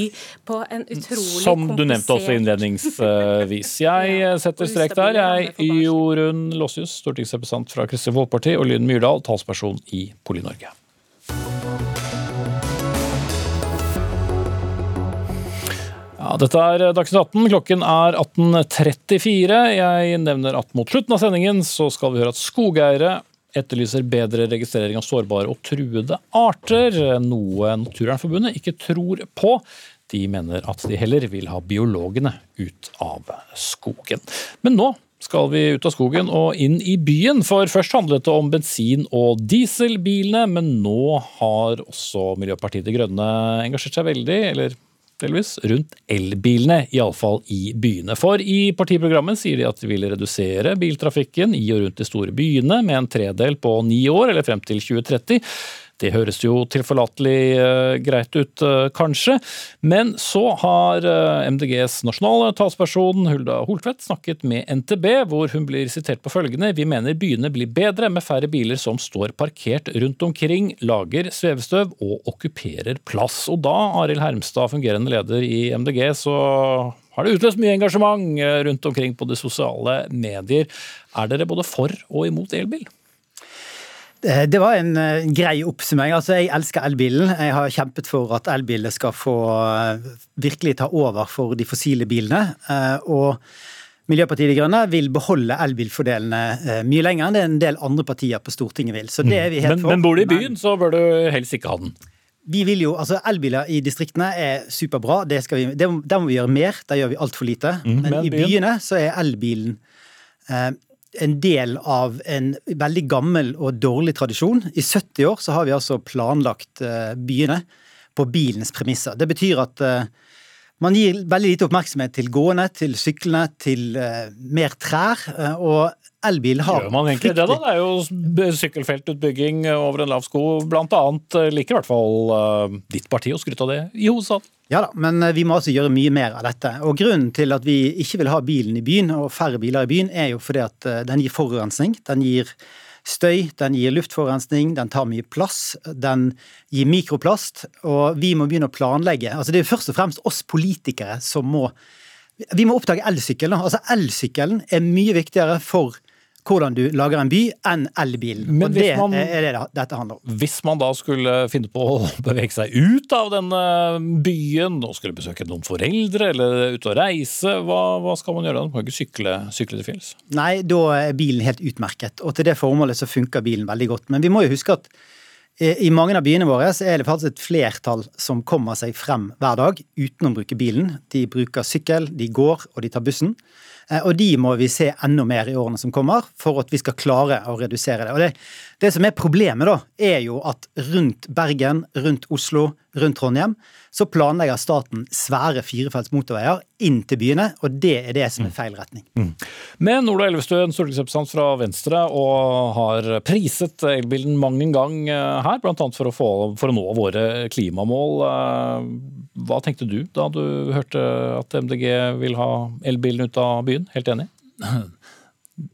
på en utrolig Som du nevnte også innledningsvis. Jeg setter strek der. Jeg, Jorunn Lossius, stortingsrepresentant fra Kristelig Folkeparti, og Lyn Myrdal, talsperson i Poli-Norge. Ja, dette er Dagsnytt 18. Klokken er 18.34. Jeg nevner at mot slutten av sendingen så skal vi høre at skogeiere etterlyser bedre registrering av sårbare og truede arter, noe Naturvernforbundet ikke tror på. De mener at de heller vil ha biologene ut av skogen. Men nå skal vi ut av skogen og inn i byen. For først handlet det om bensin- og dieselbilene, men nå har også Miljøpartiet De Grønne engasjert seg veldig, eller delvis, rundt elbilene, iallfall i byene. For i partiprogrammet sier de at de vil redusere biltrafikken i og rundt de store byene med en tredel på ni år, eller frem til 2030. Det høres jo tilforlatelig uh, greit ut, uh, kanskje. Men så har uh, MDGs nasjonale talsperson Hulda Holtvedt snakket med NTB, hvor hun blir sitert på følgende Vi mener byene blir bedre med færre biler som står parkert rundt omkring, lager svevestøv og okkuperer plass. Og da, Arild Hermstad, fungerende leder i MDG, så har det utløst mye engasjement rundt omkring på de sosiale medier. Er dere både for og imot elbil? Eh, det var en uh, grei oppsummering. Altså, jeg elsker elbilen. Jeg har kjempet for at elbilene skal få uh, virkelig ta over for de fossile bilene. Og Miljøpartiet De Grønne vil beholde elbilfordelene mye lenger enn det en del andre partier på Stortinget vil. Så det er vi helt men, for. Men bor du i byen, så bør du helst ikke ha den. Vi vil jo, altså Elbiler i distriktene er superbra, det skal vi, det, der må vi gjøre mer. Der gjør vi altfor lite. Mm, men, men i byene så er elbilen en del av en veldig gammel og dårlig tradisjon. I 70 år så har vi altså planlagt eh, byene på bilens premisser. Det betyr at eh, man gir veldig lite oppmerksomhet til gående, til syklene, til uh, mer trær. Og elbil har Gjør man egentlig det, da? Det er jo sykkelfeltutbygging over en lav sko. Blant annet liker i hvert fall uh, ditt parti å skryte av det i hovedstaden. Ja da, men vi må altså gjøre mye mer av dette. Og Grunnen til at vi ikke vil ha bilen i byen, og færre biler i byen, er jo fordi at den gir forurensning. Den gir støy, den gir luftforurensning, den tar mye plass, den gir mikroplast. Og vi må begynne å planlegge. Altså Det er først og fremst oss politikere som må Vi må oppdage elsykkelen. Altså Elsykkelen er mye viktigere for hvordan du lager en by, enn elbilen. Og det man, er det dette handler om. Hvis man da skulle finne på å bevege seg ut av denne byen, og skulle besøke noen foreldre eller ut og reise, hva, hva skal man gjøre da? Man kan ikke sykle, sykle til fjells? Nei, da er bilen helt utmerket, og til det formålet så funker bilen veldig godt. Men vi må jo huske at i mange av byene våre så er det faktisk et flertall som kommer seg frem hver dag uten å bruke bilen. De bruker sykkel, de går og de tar bussen. Eh, og de må vi se enda mer i årene som kommer, for at vi skal klare å redusere det. Og det, det som er problemet, da, er jo at rundt Bergen, rundt Oslo, rundt Trondheim, så planlegger staten svære firefelts motorveier inn til byene, og det er det som er feil retning. Mm. Men Ola Elvestuen, stortingsrepresentant fra Venstre, og har priset elbilen mang en gang eh, her, bl.a. For, for å nå våre klimamål. Eh, hva tenkte du da du hørte at MDG vil ha elbilen ut av byen? Helt enig?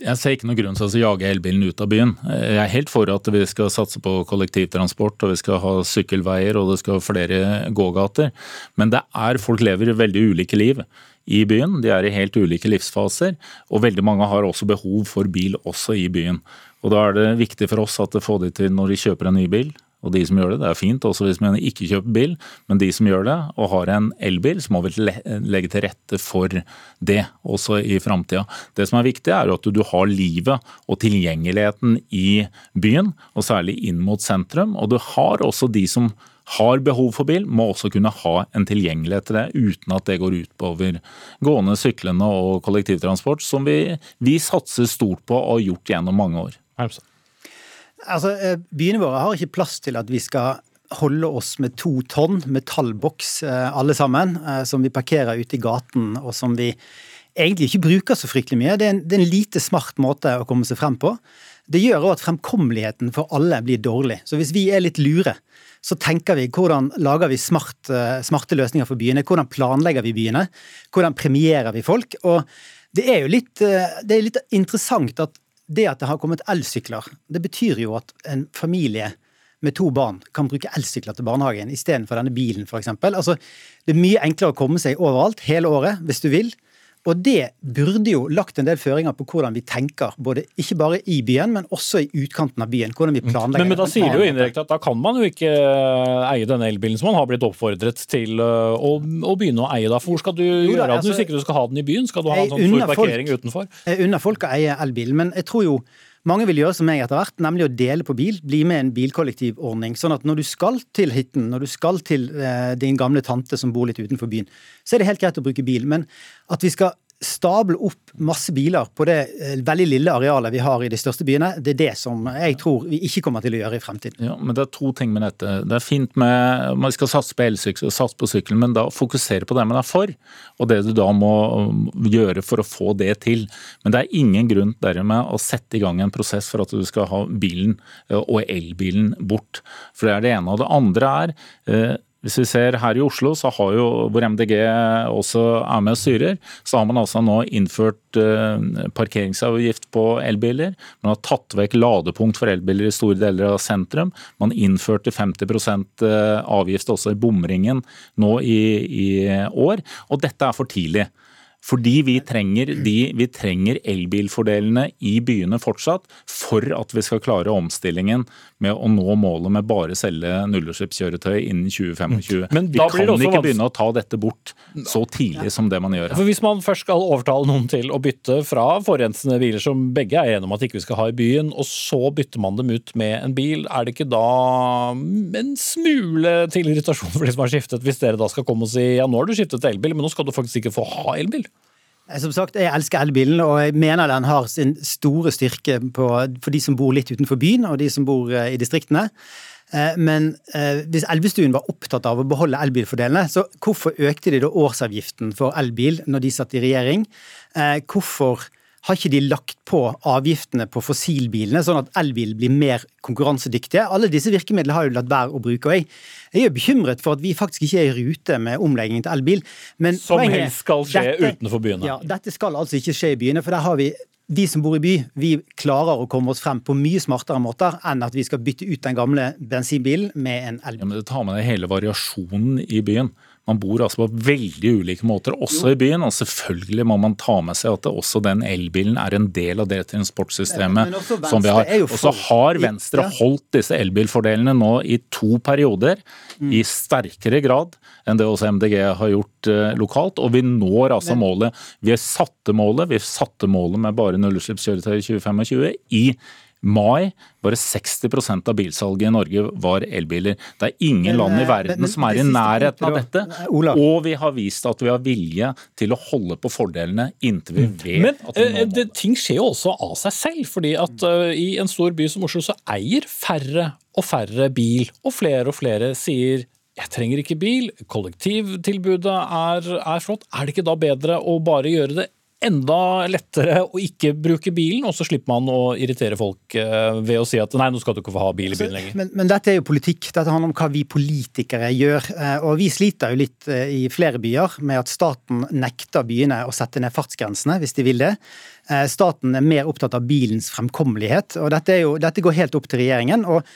Jeg ser ikke noen grunn til å jage elbilen ut av byen. Jeg er helt for at vi skal satse på kollektivtransport, og vi skal ha sykkelveier og det skal ha flere gågater. Men det er, folk lever veldig ulike liv i byen. De er i helt ulike livsfaser, og veldig mange har også behov for bil også i byen. Og Da er det viktig for oss at det får de til når de kjøper en ny bil, og de som gjør det. Det er fint også hvis man ikke kjøper bil, men de som gjør det og har en elbil, så må vi legge til rette for det også i framtida. Det som er viktig, er at du har livet og tilgjengeligheten i byen, og særlig inn mot sentrum. Og du har også de som har behov for bil, må også kunne ha en tilgjengelighet til det, uten at det går ut over gående, syklende og kollektivtransport, som vi, vi satser stort på og har gjort gjennom mange år. Hermstad. Altså, eh, Byene våre har ikke plass til at vi skal holde oss med to tonn metallboks eh, alle sammen, eh, som vi parkerer ute i gaten, og som vi egentlig ikke bruker så fryktelig mye. Det er en, det er en lite smart måte å komme seg frem på. Det gjør òg at fremkommeligheten for alle blir dårlig. Så hvis vi er litt lure, så tenker vi hvordan lager vi smart, smarte løsninger for byene? Hvordan planlegger vi byene? Hvordan premierer vi folk? Og det er jo litt, det er litt interessant at det at det har kommet elsykler, det betyr jo at en familie med to barn kan bruke elsykler til barnehagen istedenfor denne bilen, f.eks. Altså, det er mye enklere å komme seg overalt hele året hvis du vil. Og det burde jo lagt en del føringer på hvordan vi tenker, både, ikke bare i byen, men også i utkanten av byen. hvordan vi mm. planlegger. Men, men da sier du jo indirekte at da kan man jo ikke eh, eie denne elbilen som man har blitt oppfordret til eh, å, å begynne å eie. da, For hvor skal du jo, gjøre av den altså, hvis ikke du skal ha den i byen? Skal du ha en sånn stor parkering folk, utenfor? Jeg unner folk å eie elbilen, men jeg tror jo mange vil gjøre som meg etter hvert, nemlig å dele på bil. Bli med i en bilkollektivordning. Sånn at når du skal til hytten, når du skal til eh, din gamle tante som bor litt utenfor byen, så er det helt greit å bruke bil. Men at vi skal stable opp masse biler på det eh, veldig lille arealet vi har i de største byene, det er det som jeg tror vi ikke kommer til å gjøre i fremtiden. Ja, men Det er to ting med dette. Det er fint med Man skal satse på elsykkel, satse på sykkel, men da fokusere på det man er for, og det du da må um, gjøre for å få det til. Men det er ingen grunn dermed å sette i gang en prosess for at du skal ha bilen eh, og elbilen bort. For det er det ene. Og det andre er eh, hvis vi ser her i Oslo, så har jo, hvor MDG også er med og styrer, så har man altså nå innført uh, parkeringsavgift på elbiler. Man har tatt vekk ladepunkt for elbiler i store deler av sentrum. Man innførte 50 eh, avgift også i bomringen nå i, i år. Og dette er for tidlig. Fordi vi trenger, de, vi trenger elbilfordelene i byene fortsatt for at vi skal klare omstillingen med å nå målet med bare selge nullutslippskjøretøy innen 2025. Men vi kan ikke begynne å ta dette bort så tidlig som det man gjør. For Hvis man først skal overtale noen til å bytte fra forurensende biler som begge er enige om at ikke vi skal ha i byen, og så bytter man dem ut med en bil, er det ikke da en smule til irritasjon for de som har skiftet, hvis dere da skal komme og si ja, nå har du skiftet til elbil, men nå skal du faktisk ikke få ha elbil? Som sagt, Jeg elsker elbilen, og jeg mener den har sin store styrke på, for de som bor litt utenfor byen, og de som bor eh, i distriktene. Eh, men eh, hvis Elvestuen var opptatt av å beholde elbilfordelene, så hvorfor økte de da årsavgiften for elbil når de satt i regjering? Hvorfor har ikke de lagt på avgiftene på fossilbilene, sånn at elbil blir mer konkurransedyktige? Alle disse virkemidlene har jo latt være å bruke. og jeg, jeg er bekymret for at vi faktisk ikke er i rute med omleggingen til elbil. Men Som helst skal skje dette, utenfor byene? Ja, dette skal altså ikke skje i byene. for der har vi vi som bor i by, vi klarer å komme oss frem på mye smartere måter enn at vi skal bytte ut den gamle bensinbilen med en elbil. Ja, men Det tar med deg hele variasjonen i byen. Man bor altså på veldig ulike måter, også i byen. Og selvfølgelig må man ta med seg at også den elbilen er en del av det transportsystemet som vi har. Og så har Venstre holdt disse elbilfordelene nå i to perioder mm. i sterkere grad enn det også MDG har gjort uh, lokalt. Og vi når altså målet. Vi satte målet, vi satte målet med bare nullutslippskjøretøy i 2025 i mai bare 60% av bilsalget i Norge var elbiler. Det er ingen men, land i verden men, som er i nærheten av dette. Nei, Og vi har vist at vi har vilje til å holde på fordelene inntil vi mm. vet men, at vi må det, ting skjer jo også av seg selv. fordi at uh, i en stor by som Oslo så eier færre og færre bil, og flere og flere sier jeg trenger ikke bil, kollektivtilbudet er, er flott. Er det ikke da bedre å bare gjøre det enda lettere å ikke bruke bilen, og så slipper man å irritere folk eh, ved å si at nei, nå skal du ikke få ha bil i byen lenger. Men, men, dette er jo politikk. Dette handler om hva vi politikere gjør. Eh, og vi sliter jo litt eh, i flere byer med at staten nekter byene å sette ned fartsgrensene hvis de vil det. Staten er mer opptatt av bilens fremkommelighet, og dette, jo, dette går helt opp til regjeringen. og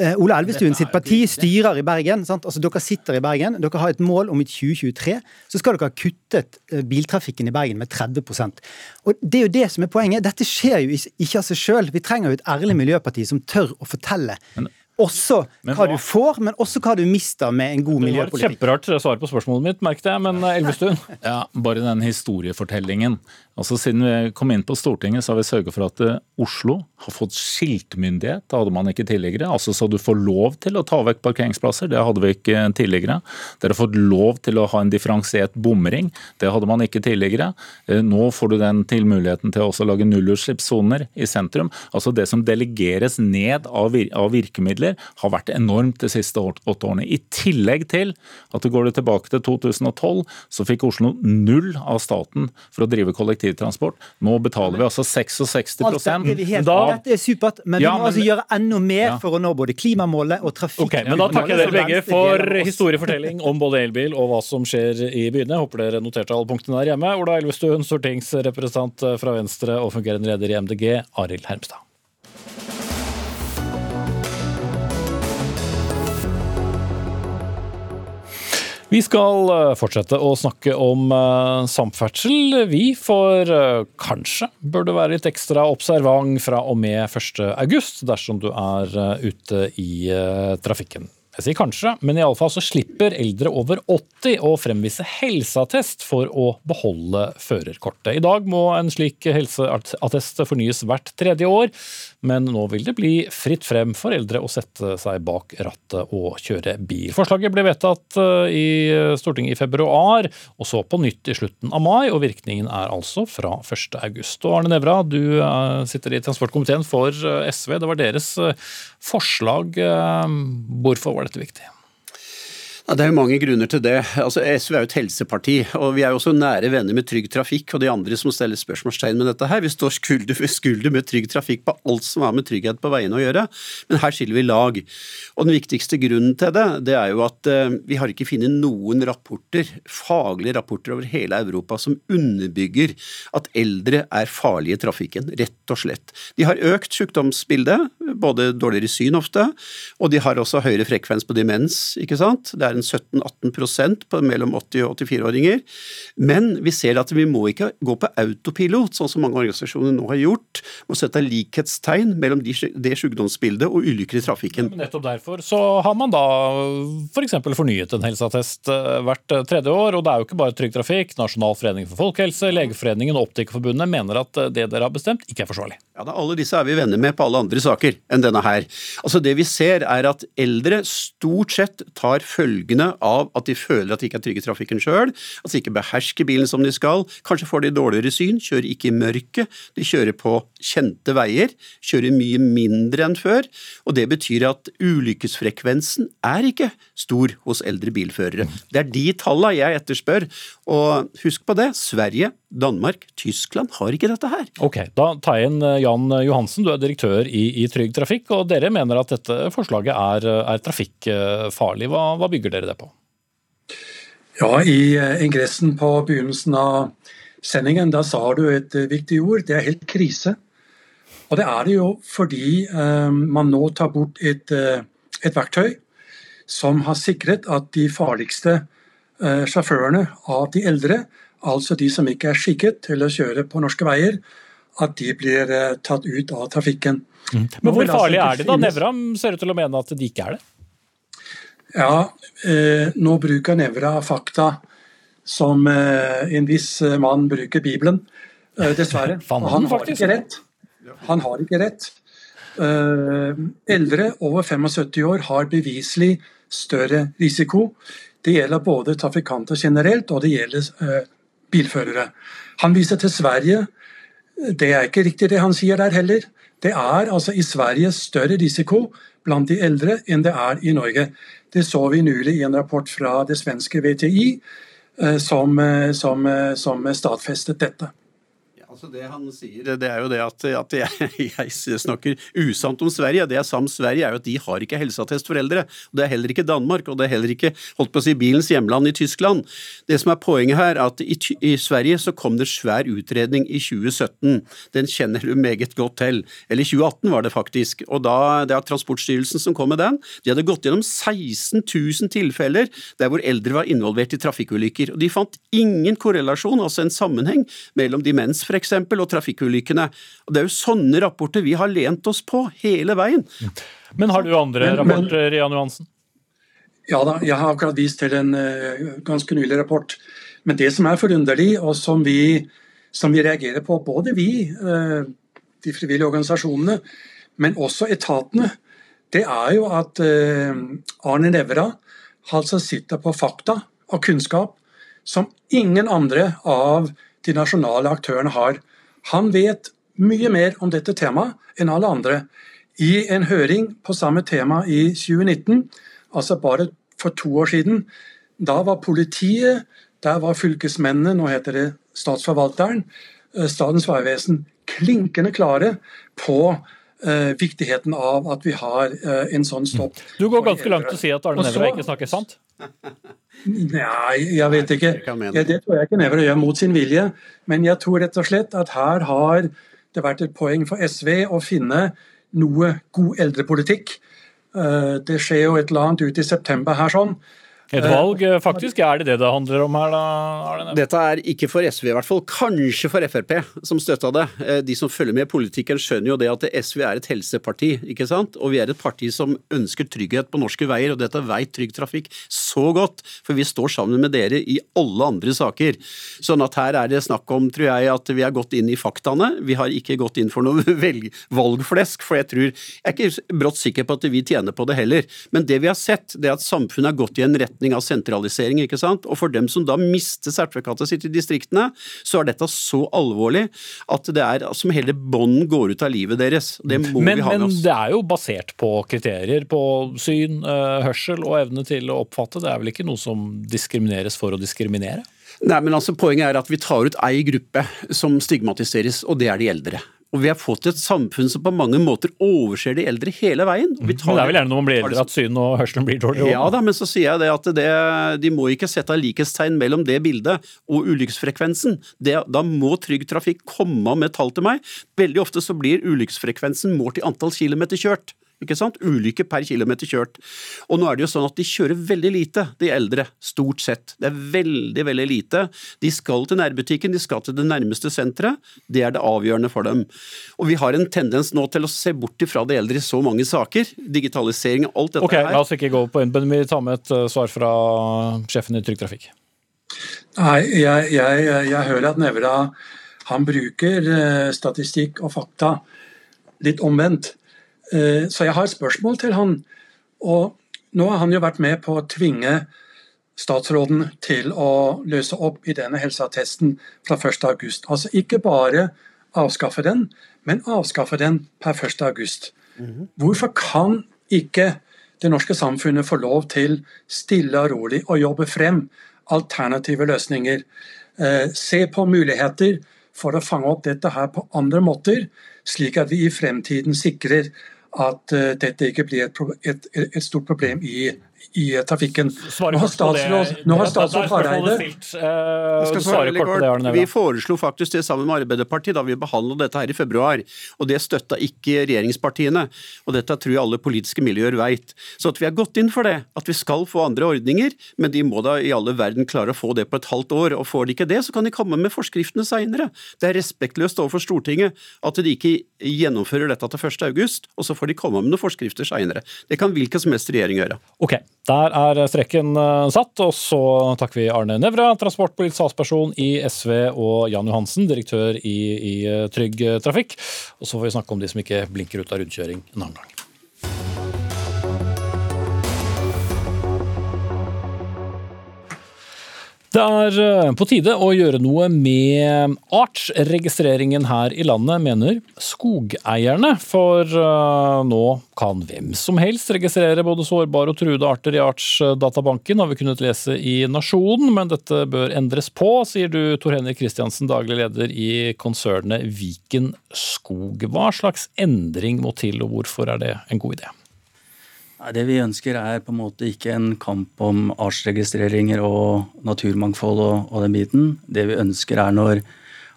Eh, Ola Elvestuen sitt parti styrer i Bergen. Sant? Altså, dere sitter i Bergen. Dere har et mål om i 2023 så skal dere ha kuttet eh, biltrafikken i Bergen med 30% Og Det er jo det som er poenget. Dette skjer jo ikke av seg sjøl. Vi trenger jo et ærlig miljøparti som tør å fortelle også hva, hva, du får, men også hva du mister med en god miljøpolitikk. Det var et kjemperart svar på spørsmålet mitt, merket jeg, men eh, Elvestuen? Ja, bare den historiefortellingen. Altså Siden vi kom inn på Stortinget, så har vi sørget for at eh, Oslo har fått skiltmyndighet. Det hadde man ikke tidligere. Altså Så du får lov til å ta vekk parkeringsplasser. Det hadde vi ikke tidligere. Dere har fått lov til å ha en differensiert bomring. Det hadde man ikke tidligere. Eh, nå får du den til muligheten til å også lage nullutslippssoner i sentrum. Altså Det som delegeres ned av virkemidler har vært enormt de siste åtte årene. I tillegg til at går du tilbake til 2012, så fikk Oslo null av staten for å drive kollektivtransport. Nå betaler vi altså 66 Alt er da, dette er supert, men ja, vi må altså gjøre enda mer ja. for å nå både klimamålet og trafikkmålet. Okay, men da takker jeg dere begge for historiefortelling om både elbil og hva som skjer i byene. Håper dere noterte alle punktene der hjemme. Ola Elvestuen, stortingsrepresentant fra Venstre og fungerende leder i MDG, Arild Hermstad. Vi skal eh, fortsette å snakke om uh, samferdsel, vi. For uh, kanskje bør du være litt ekstra observant fra og med 1.8 dersom du er ute i trafikken. Jeg sier kanskje, men iallfall så slipper eldre over 80 å fremvise helseattest for å beholde førerkortet. I dag må en slik helseattest fornyes hvert tredje år, men nå vil det bli fritt frem for eldre å sette seg bak rattet og kjøre bil. Forslaget ble vedtatt eh, i Stortinget i februar, og så på nytt i slutten av mai, og virkningen er altså fra 1. august. Arne Nævra, du eh, sitter i transportkomiteen for eh, SV. Det var deres forslag. Hvorfor var dette viktig? Det er jo mange grunner til det. Altså, SV er jo et helseparti, og vi er jo også nære venner med Trygg Trafikk og de andre som stiller spørsmålstegn med dette her. Vi står skulder ved skulder med Trygg Trafikk på alt som har med trygghet på veiene å gjøre, men her skiller vi lag. Og Den viktigste grunnen til det, det er jo at uh, vi har ikke funnet noen rapporter, faglige rapporter over hele Europa som underbygger at eldre er farlige i trafikken, rett og slett. De har økt sykdomsbildet, både dårligere syn ofte, og de har også høyere frekvens på demens, ikke sant. Det er en 17-18% mellom 80- og 84-åringer. Men vi ser at vi må ikke gå på autopilot, sånn som mange organisasjoner nå har gjort. Må sette likhetstegn mellom det sykdomsbildet og ulykker i trafikken. Ja, nettopp derfor så har man da f.eks. For fornyet en helseattest eh, hvert eh, tredje år. Og det er jo ikke bare Trygg Trafikk, Nasjonal forening for folkehelse, Legeforeningen og Optikerforbundet mener at eh, det dere har bestemt, ikke er forsvarlig. Ja, da, Alle disse er vi venner med på alle andre saker enn denne her. Altså Det vi ser er at eldre stort sett tar følgene av at de føler at de ikke er trygge i trafikken sjøl, at de ikke behersker bilen som de skal, kanskje får de dårligere syn, kjører ikke i mørket, de kjører på kjente veier, kjører mye mindre enn før, og det betyr at ulykkesfrekvensen er ikke stor hos eldre bilførere. Det er de tallene jeg etterspør, og husk på det, Sverige Danmark, Tyskland har ikke dette her. Ok, Da tar jeg inn eh, Jan Johansen, du er direktør i, i Trygg Trafikk. og Dere mener at dette forslaget er, er trafikkfarlig. Hva, hva, bygger dere det på? Ja, I eh, ingressen på begynnelsen av sendingen da sa du et eh, viktig ord. Det er helt krise. Og det er det jo fordi um, man nå tar bort et, et, verktøy som har sikret at de farligste uh, sjåførene av de eldre altså de som ikke er skikket til å kjøre på norske veier, at de blir eh, tatt ut av trafikken. Mm. Men hvor farlig er de da? Nevra ser ut til å mene at de ikke er det? Ja, eh, nå bruker Nevra fakta som eh, en viss mann bruker Bibelen, eh, dessverre. han, han har ikke rett. Han har ikke rett. Eh, eldre over 75 år har beviselig større risiko. Det gjelder både trafikanter generelt, og det gjelder eh, bilførere. Han viser til Sverige. Det er ikke riktig det han sier der heller. Det er altså i Sverige større risiko blant de eldre enn det er i Norge. Det så vi nylig i en rapport fra det svenske VTI eh, som, eh, som, som stadfestet dette. Altså Det han sier, det er jo det at, at jeg, jeg, snakker usant om Sverige. Det jeg sa om Sverige, er jo at de har ikke helseattest for eldre. Og Det er heller ikke Danmark, og det er heller ikke holdt på å si, bilens hjemland i Tyskland. Det som er poenget her, er at i, i Sverige så kom det svær utredning i 2017. Den kjenner du meget godt til. Eller 2018 var det faktisk. Og da, Det er Transportstyrelsen som kom med den. De hadde gått gjennom 16 000 tilfeller der hvor eldre var involvert i trafikkulykker. Og de fant ingen korrelasjon, altså en sammenheng, mellom demens f.eks., og trafikkulykkene. Og Det er jo sånne rapporter vi har lent oss på hele veien. Men har du andre rapporter, Jan Johansen? Ja da, jeg har akkurat vist til en uh, ganske nylig rapport. Men det som er forunderlig, og som vi, som vi reagerer på, både vi, uh, de frivillige organisasjonene, men også etatene, det er jo at uh, Arne Nævra altså sitter på fakta og kunnskap som ingen andre av de nasjonale aktørene har. Han vet mye mer om dette temaet enn alle andre. I en høring på samme tema i 2019, altså bare for to år siden, da var politiet, der var fylkesmennene, nå heter det Statsforvalteren, eh, Statens vegvesen, klinkende klare på uh, viktigheten av at vi har eh, en sånn stopp. Du går ganske langt til å si at Arne Nævra ikke snakker sant? Nei, jeg vet ikke. Ja, det tror jeg ikke Nævra gjør mot sin vilje. Men jeg tror rett og slett at her har det vært et poeng for SV å finne noe god eldrepolitikk. Eh, det skjer jo et eller annet ut i september her sånn. Et valg, eh, faktisk. Er det det det handler om her, da? Dette er ikke for SV i hvert fall, kanskje for Frp, som støtta det. Eh, de som følger med i politikken skjønner jo det at SV er et helseparti, ikke sant? Og vi er et parti som ønsker trygghet på norske veier, og dette veit Trygg Trafikk så godt, for vi står sammen med dere i alle andre saker. Sånn at her er det snakk om, tror jeg, at vi har gått inn i faktaene. Vi har ikke gått inn for noe valgflesk, for jeg tror Jeg er ikke brått sikker på at vi tjener på det heller. Men det vi har sett, det er at samfunnet har gått i en retning av sentralisering. ikke sant? Og for dem som da mister sertifikatet sitt i distriktene, så er dette så alvorlig at det er som hele bånden går ut av livet deres. Det må men, vi ha med men det er jo basert på kriterier, på syn, eh, hørsel og evne til å oppfatte. Det er vel ikke noe som diskrimineres for å diskriminere? Nei, men altså Poenget er at vi tar ut ei gruppe som stigmatiseres, og det er de eldre. Og Vi har fått et samfunn som på mange måter overser de eldre hele veien. Men det er vel gjerne når man blir eldre at syn og hørselen blir dårligere? Ja da, men så sier jeg det at det, de må ikke sette likhetstegn mellom det bildet og ulykkesfrekvensen. Det, da må Trygg Trafikk komme med tall til meg. Veldig ofte så blir ulykkesfrekvensen målt i antall kilometer kjørt. Ikke sant? Ulykker per kilometer kjørt. Og nå er det jo sånn at de kjører veldig lite, de eldre. Stort sett. Det er veldig, veldig lite. De skal til nærbutikken, de skal til det nærmeste senteret. Det er det avgjørende for dem. Og vi har en tendens nå til å se bort ifra de eldre i så mange saker. Digitalisering og alt dette Ok, her. La oss ikke gå på en, men vi tar med et eh, svar fra sjefen i Trygg Trafikk. Nei, jeg, jeg, jeg hører at Nævra han bruker eh, statistikk og fakta litt omvendt. Eh, Så jeg har et spørsmål til han. Og nå har han jo vært med på å tvinge statsråden til å løse opp i denne helseattesten fra 1.8. Altså ikke bare avskaffe den, men avskaffe den per 1.8. Hvorfor kan ikke det norske samfunnet få lov til stille og rolig å jobbe frem alternative løsninger? Eh, se på muligheter for å fange opp dette her på andre måter, slik at vi i fremtiden sikrer at eh, dette ikke blir et, et, et stort problem i, i trafikken. Nå har statsråd, nå har statsråd Hareide kort. Vi foreslo faktisk det sammen med Arbeiderpartiet da vi behandlet dette her i februar, og det støtta ikke regjeringspartiene. Og dette tror jeg alle politiske miljøer veit. Så at vi har gått inn for det, at vi skal få andre ordninger, men de må da i alle verden klare å få det på et halvt år. Og får de ikke det, så kan de komme med forskriftene seinere. Det er respektløst overfor Stortinget at de ikke gjennomfører dette til 1. august, og så får de komme med noen forskrifter seinere. Det kan hvilken som helst regjering gjøre. Ok, der er streken eh, satt, og så takker vi Arne Nævra, transportpolitisk talsperson i SV, og Jan Johansen, direktør i, i eh, Trygg Trafikk. Og så får vi snakke om de som ikke blinker ut av rundkjøring en annen gang. Det er eh, på tide å gjøre noe med artsregistreringen her i landet, mener skogeierne. For eh, nå kan hvem som helst registrere både sårbare og truede arter i Artsdatabanken, har vi kunnet lese i Nasjonen, men dette bør endres på, sier du Tor Henrik Kristiansen, daglig leder i konsernet Viken Skog. Hva slags endring må til, og hvorfor er det en god idé? Det vi ønsker er på en måte ikke en kamp om artsregistreringer og naturmangfold og, og den biten. Det vi ønsker er når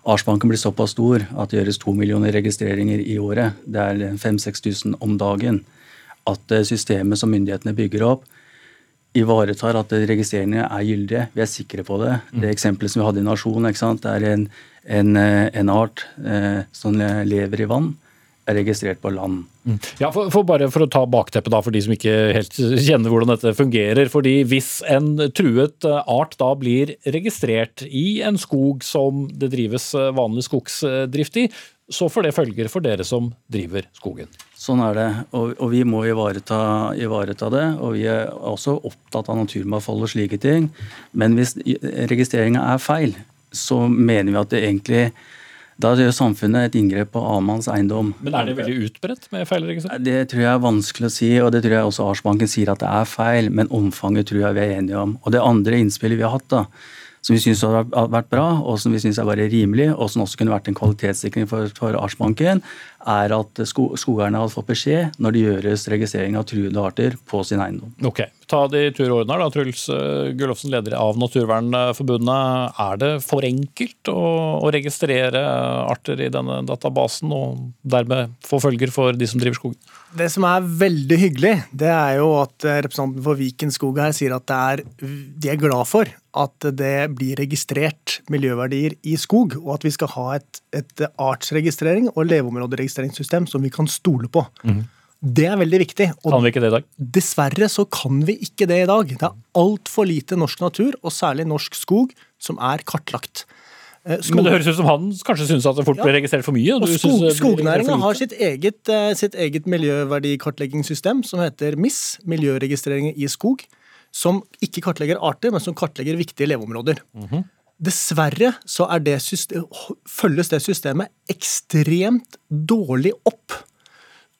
artsbanken blir såpass stor at det gjøres to millioner registreringer i året, det er 5000-6000 om dagen, at eh, systemet som myndighetene bygger opp, ivaretar at registreringene er gyldige. Vi er sikre på det. Det eksempelet som vi hadde i Nasjon, det er en, en, eh, en art eh, som lever i vann, er registrert på land. Ja, for, for bare for å ta bakteppet da, for de som ikke helt kjenner hvordan dette fungerer. fordi Hvis en truet eh, art da blir registrert i en skog som det drives eh, vanlig skogsdrift i, så får det følger for dere som driver skogen. Sånn er det, og, og vi må ivareta, ivareta det. Og vi er også opptatt av naturmangfold og slike ting. Men hvis registreringa er feil, så mener vi at det egentlig da gjør samfunnet et inngrep på annenmanns eiendom. Men er det veldig utbredt med feilregistrering? Det tror jeg er vanskelig å si, og det tror jeg også Arsbanken sier at det er feil. Men omfanget tror jeg vi er enige om. Og det andre innspillet vi har hatt, da, som vi syns har vært bra, og som vi syns er bare rimelig, og som også kunne vært en kvalitetssikring for, for Artsbanken, er at skogeierne har fått beskjed når det gjøres registrering av truede arter på sin eiendom. Ok, Ta de tur og ordner, da. Truls eh, Gullofsen, leder av Naturvernforbundet. Er det for enkelt å, å registrere arter i denne databasen, og dermed få følger for de som driver skogen? Det som er veldig hyggelig, det er jo at representanten for Viken skog her sier at er, de er glad for at det blir registrert miljøverdier i skog, og at vi skal ha et, et artsregistrering og leveområderegistreringssystem som vi kan stole på. Mm. Det er veldig viktig. kan vi ikke det i dag? Dessverre så kan vi ikke det i dag. Det er altfor lite norsk natur, og særlig norsk skog, som er kartlagt. Skog... Eh, Men det høres ut som han kanskje syns at det fort blir registrert for mye? Og skog, Skognæringa har sitt eget, eh, sitt eget miljøverdikartleggingssystem som heter MIS, Miljøregistreringer i skog som ikke kartlegger arter, men som kartlegger viktige leveområder. Mm -hmm. Dessverre så det system, følges det systemet ekstremt dårlig opp.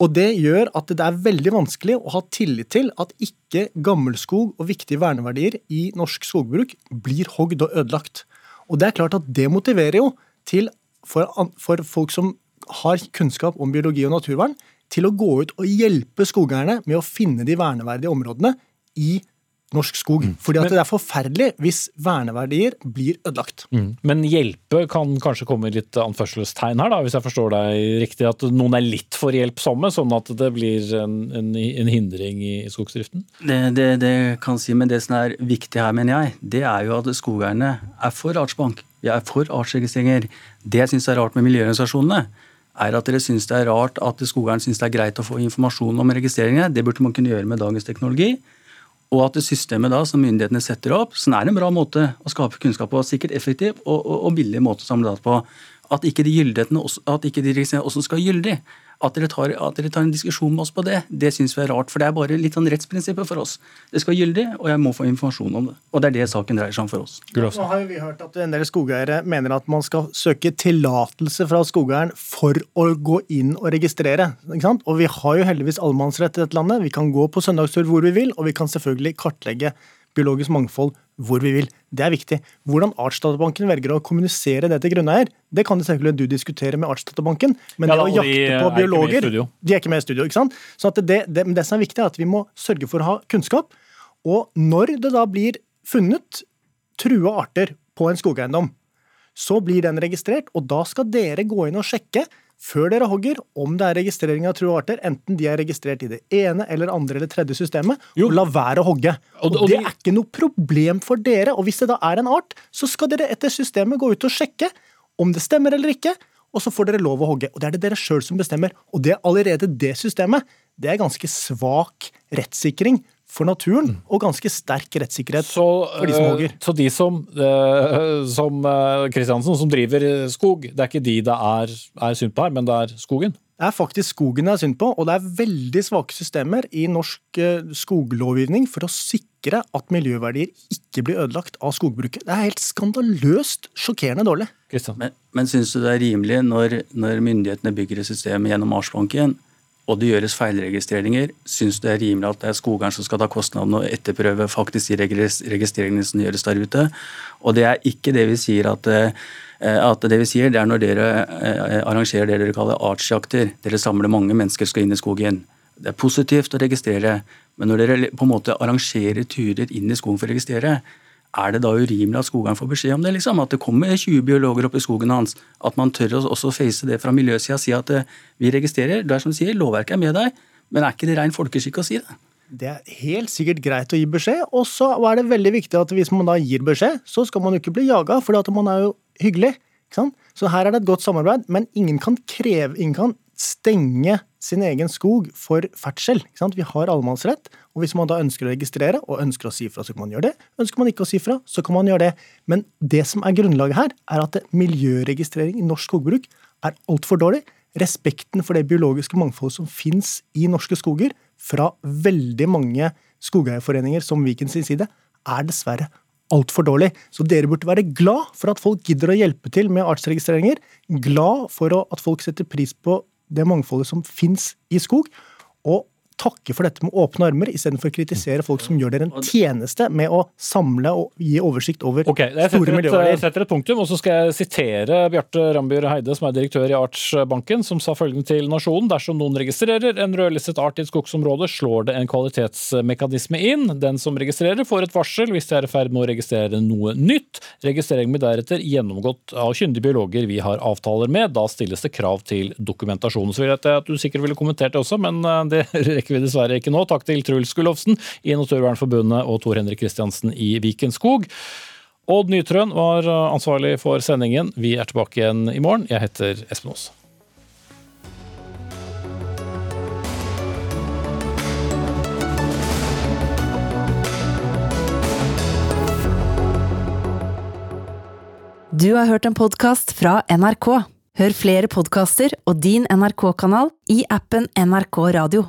Og det gjør at det er veldig vanskelig å ha tillit til at ikke gammelskog og viktige verneverdier i norsk skogbruk blir hogd og ødelagt. Og det er klart at det motiverer jo til, for, for folk som har kunnskap om biologi og naturvern, til å gå ut og hjelpe skogeierne med å finne de verneverdige områdene i norsk skog. Mm. Fordi at Men, det er forferdelig hvis verneverdier blir ødelagt. Mm. Men hjelpe kan kanskje komme i litt anførselstegn her, da, hvis jeg forstår deg riktig? At noen er litt for hjelpsomme, sånn at det blir en, en, en hindring i skogsdriften? Det, det, det, kan si, men det som er viktig her, mener jeg, det er jo at skogeierne er for artsbank. Vi er for artsregistreringer. Det jeg syns er rart med miljøorganisasjonene, er at dere syns det er rart at skogeieren syns det er greit å få informasjon om registreringene. Det burde man kunne gjøre med dagens teknologi. Og at det systemet da, som myndighetene setter opp, som er en bra måte å skape kunnskap på, sikkert effektiv og, og, og billig måte å samle data på, at ikke de gyldighetene også, at ikke de også skal gyldig. At dere, tar, at dere, tar, en diskusjon med oss på det, det syns vi er rart. For det er bare litt sånn rettsprinsippet for oss. Det skal være gyldig, og jeg må få informasjon om det. Og det er det saken dreier seg om for oss. Nå har vi hørt at en del skogeiere mener at man skal søke tillatelse fra skogeieren for å gå inn og registrere. Og vi har jo heldigvis allemannsrett i dette landet. Vi kan gå på søndagstur hvor vi vil, og vi kan selvfølgelig kartlegge biologisk mangfold hvor vi vil. Det er viktig. Hvordan Artsdatabanken velger å kommunisere det til grunneier, det kan selvfølgelig du diskutere med Artsdatabanken, men ja, det å jakte på biologer De er ikke med i studio. ikke sant? Så det, det, det, som er viktig, er at vi må sørge for å ha kunnskap. Og når det da blir funnet trua arter på en skogeiendom, så blir den registrert, og da skal dere gå inn og sjekke før dere hogger, om det er registrering av true arter, enten de er registrert i det ene eller andre eller tredje systemet, jo. og la være å hogge. Og, og, og Det er ikke noe problem for dere. Og hvis det da er en art, så skal dere etter systemet gå ut og sjekke om det stemmer eller ikke, og så får dere lov å hogge. Og det er det dere sjøl som bestemmer. Og det er allerede det systemet, det er ganske svak rettssikring for naturen, og ganske sterk rettssikkerhet så, for de som hogger. Så de som, som Kristiansen, som driver skog, det er ikke de det er, er synd på her, men det er skogen? Det er faktisk skogen det er synd på, og det er veldig svake systemer i norsk skoglovgivning for å sikre at miljøverdier ikke blir ødelagt av skogbruket. Det er helt skandaløst sjokkerende dårlig. Men, men syns du det er rimelig når, når myndighetene bygger et system gjennom Arsbanken, og det gjøres feilregistreringer, syns det er rimelig at det er skogeieren som skal ta kostnaden og etterprøve faktisk de registreringene som gjøres der ute. Og det er ikke det vi sier at, eh, at det vi sier, det er når dere eh, arrangerer det dere kaller artsjakter. Dere samler mange mennesker skal inn i skogen. Det er positivt å registrere, men når dere på en måte arrangerer turer inn i skogen for å registrere, er det da urimelig at skogeieren får beskjed om det? liksom? At det kommer 20 biologer opp i skogen hans? At man tør å også face det fra miljøsida og si at eh, vi registrerer, det er som du sier, lovverket er med deg, men er ikke det rein folkeskikk å si det? Det er helt sikkert greit å gi beskjed, og så er det veldig viktig at hvis man da gir beskjed, så skal man jo ikke bli jaga, for man er jo hyggelig. ikke sant? Så her er det et godt samarbeid, men ingen kan kreve, ingen kan stenge sin egen skog for ferdsel. Vi har allemannsrett, og hvis man da ønsker å registrere og ønsker å si fra, så kan man gjøre det. Ønsker man ikke å si fra, så kan man gjøre det. Men det som er grunnlaget her, er at miljøregistrering i norsk skogbruk er altfor dårlig. Respekten for det biologiske mangfoldet som finnes i norske skoger, fra veldig mange skogeierforeninger som Viken sin side, er dessverre altfor dårlig. Så dere burde være glad for at folk gidder å hjelpe til med artsregistreringer. Glad for at folk setter pris på det mangfoldet som fins i skog. Og takke for dette med åpne armer, istedenfor å kritisere folk som gjør dere en tjeneste med å samle og gi oversikt over okay, store et, miljøverdier. setter et punktum, og så skal jeg sitere Bjarte Rambyr Heide, som er direktør i Artsbanken, som sa følgende til Nasjonen. Dersom noen registrerer en rødlistet art i et skogsområde, slår det en kvalitetsmekanisme inn. Den som registrerer, får et varsel hvis de er i ferd med å registrere noe nytt. Registrering blir deretter gjennomgått av kyndige biologer vi har avtaler med. Da stilles det krav til dokumentasjon. Så vet jeg at du sikkert ville kommentert det også, men eh, det rekker vi dessverre ikke nå. Takk til Truls Gullofsen i Naturvernforbundet og Tor Henrik Kristiansen i Viken Skog. Odd Nytrøen var eh, ansvarlig for sendingen. Vi er tilbake igjen i morgen. Jeg heter Espen Aas. Du har hørt en podkast fra NRK. Hør flere podkaster og din NRK-kanal i appen NRK Radio.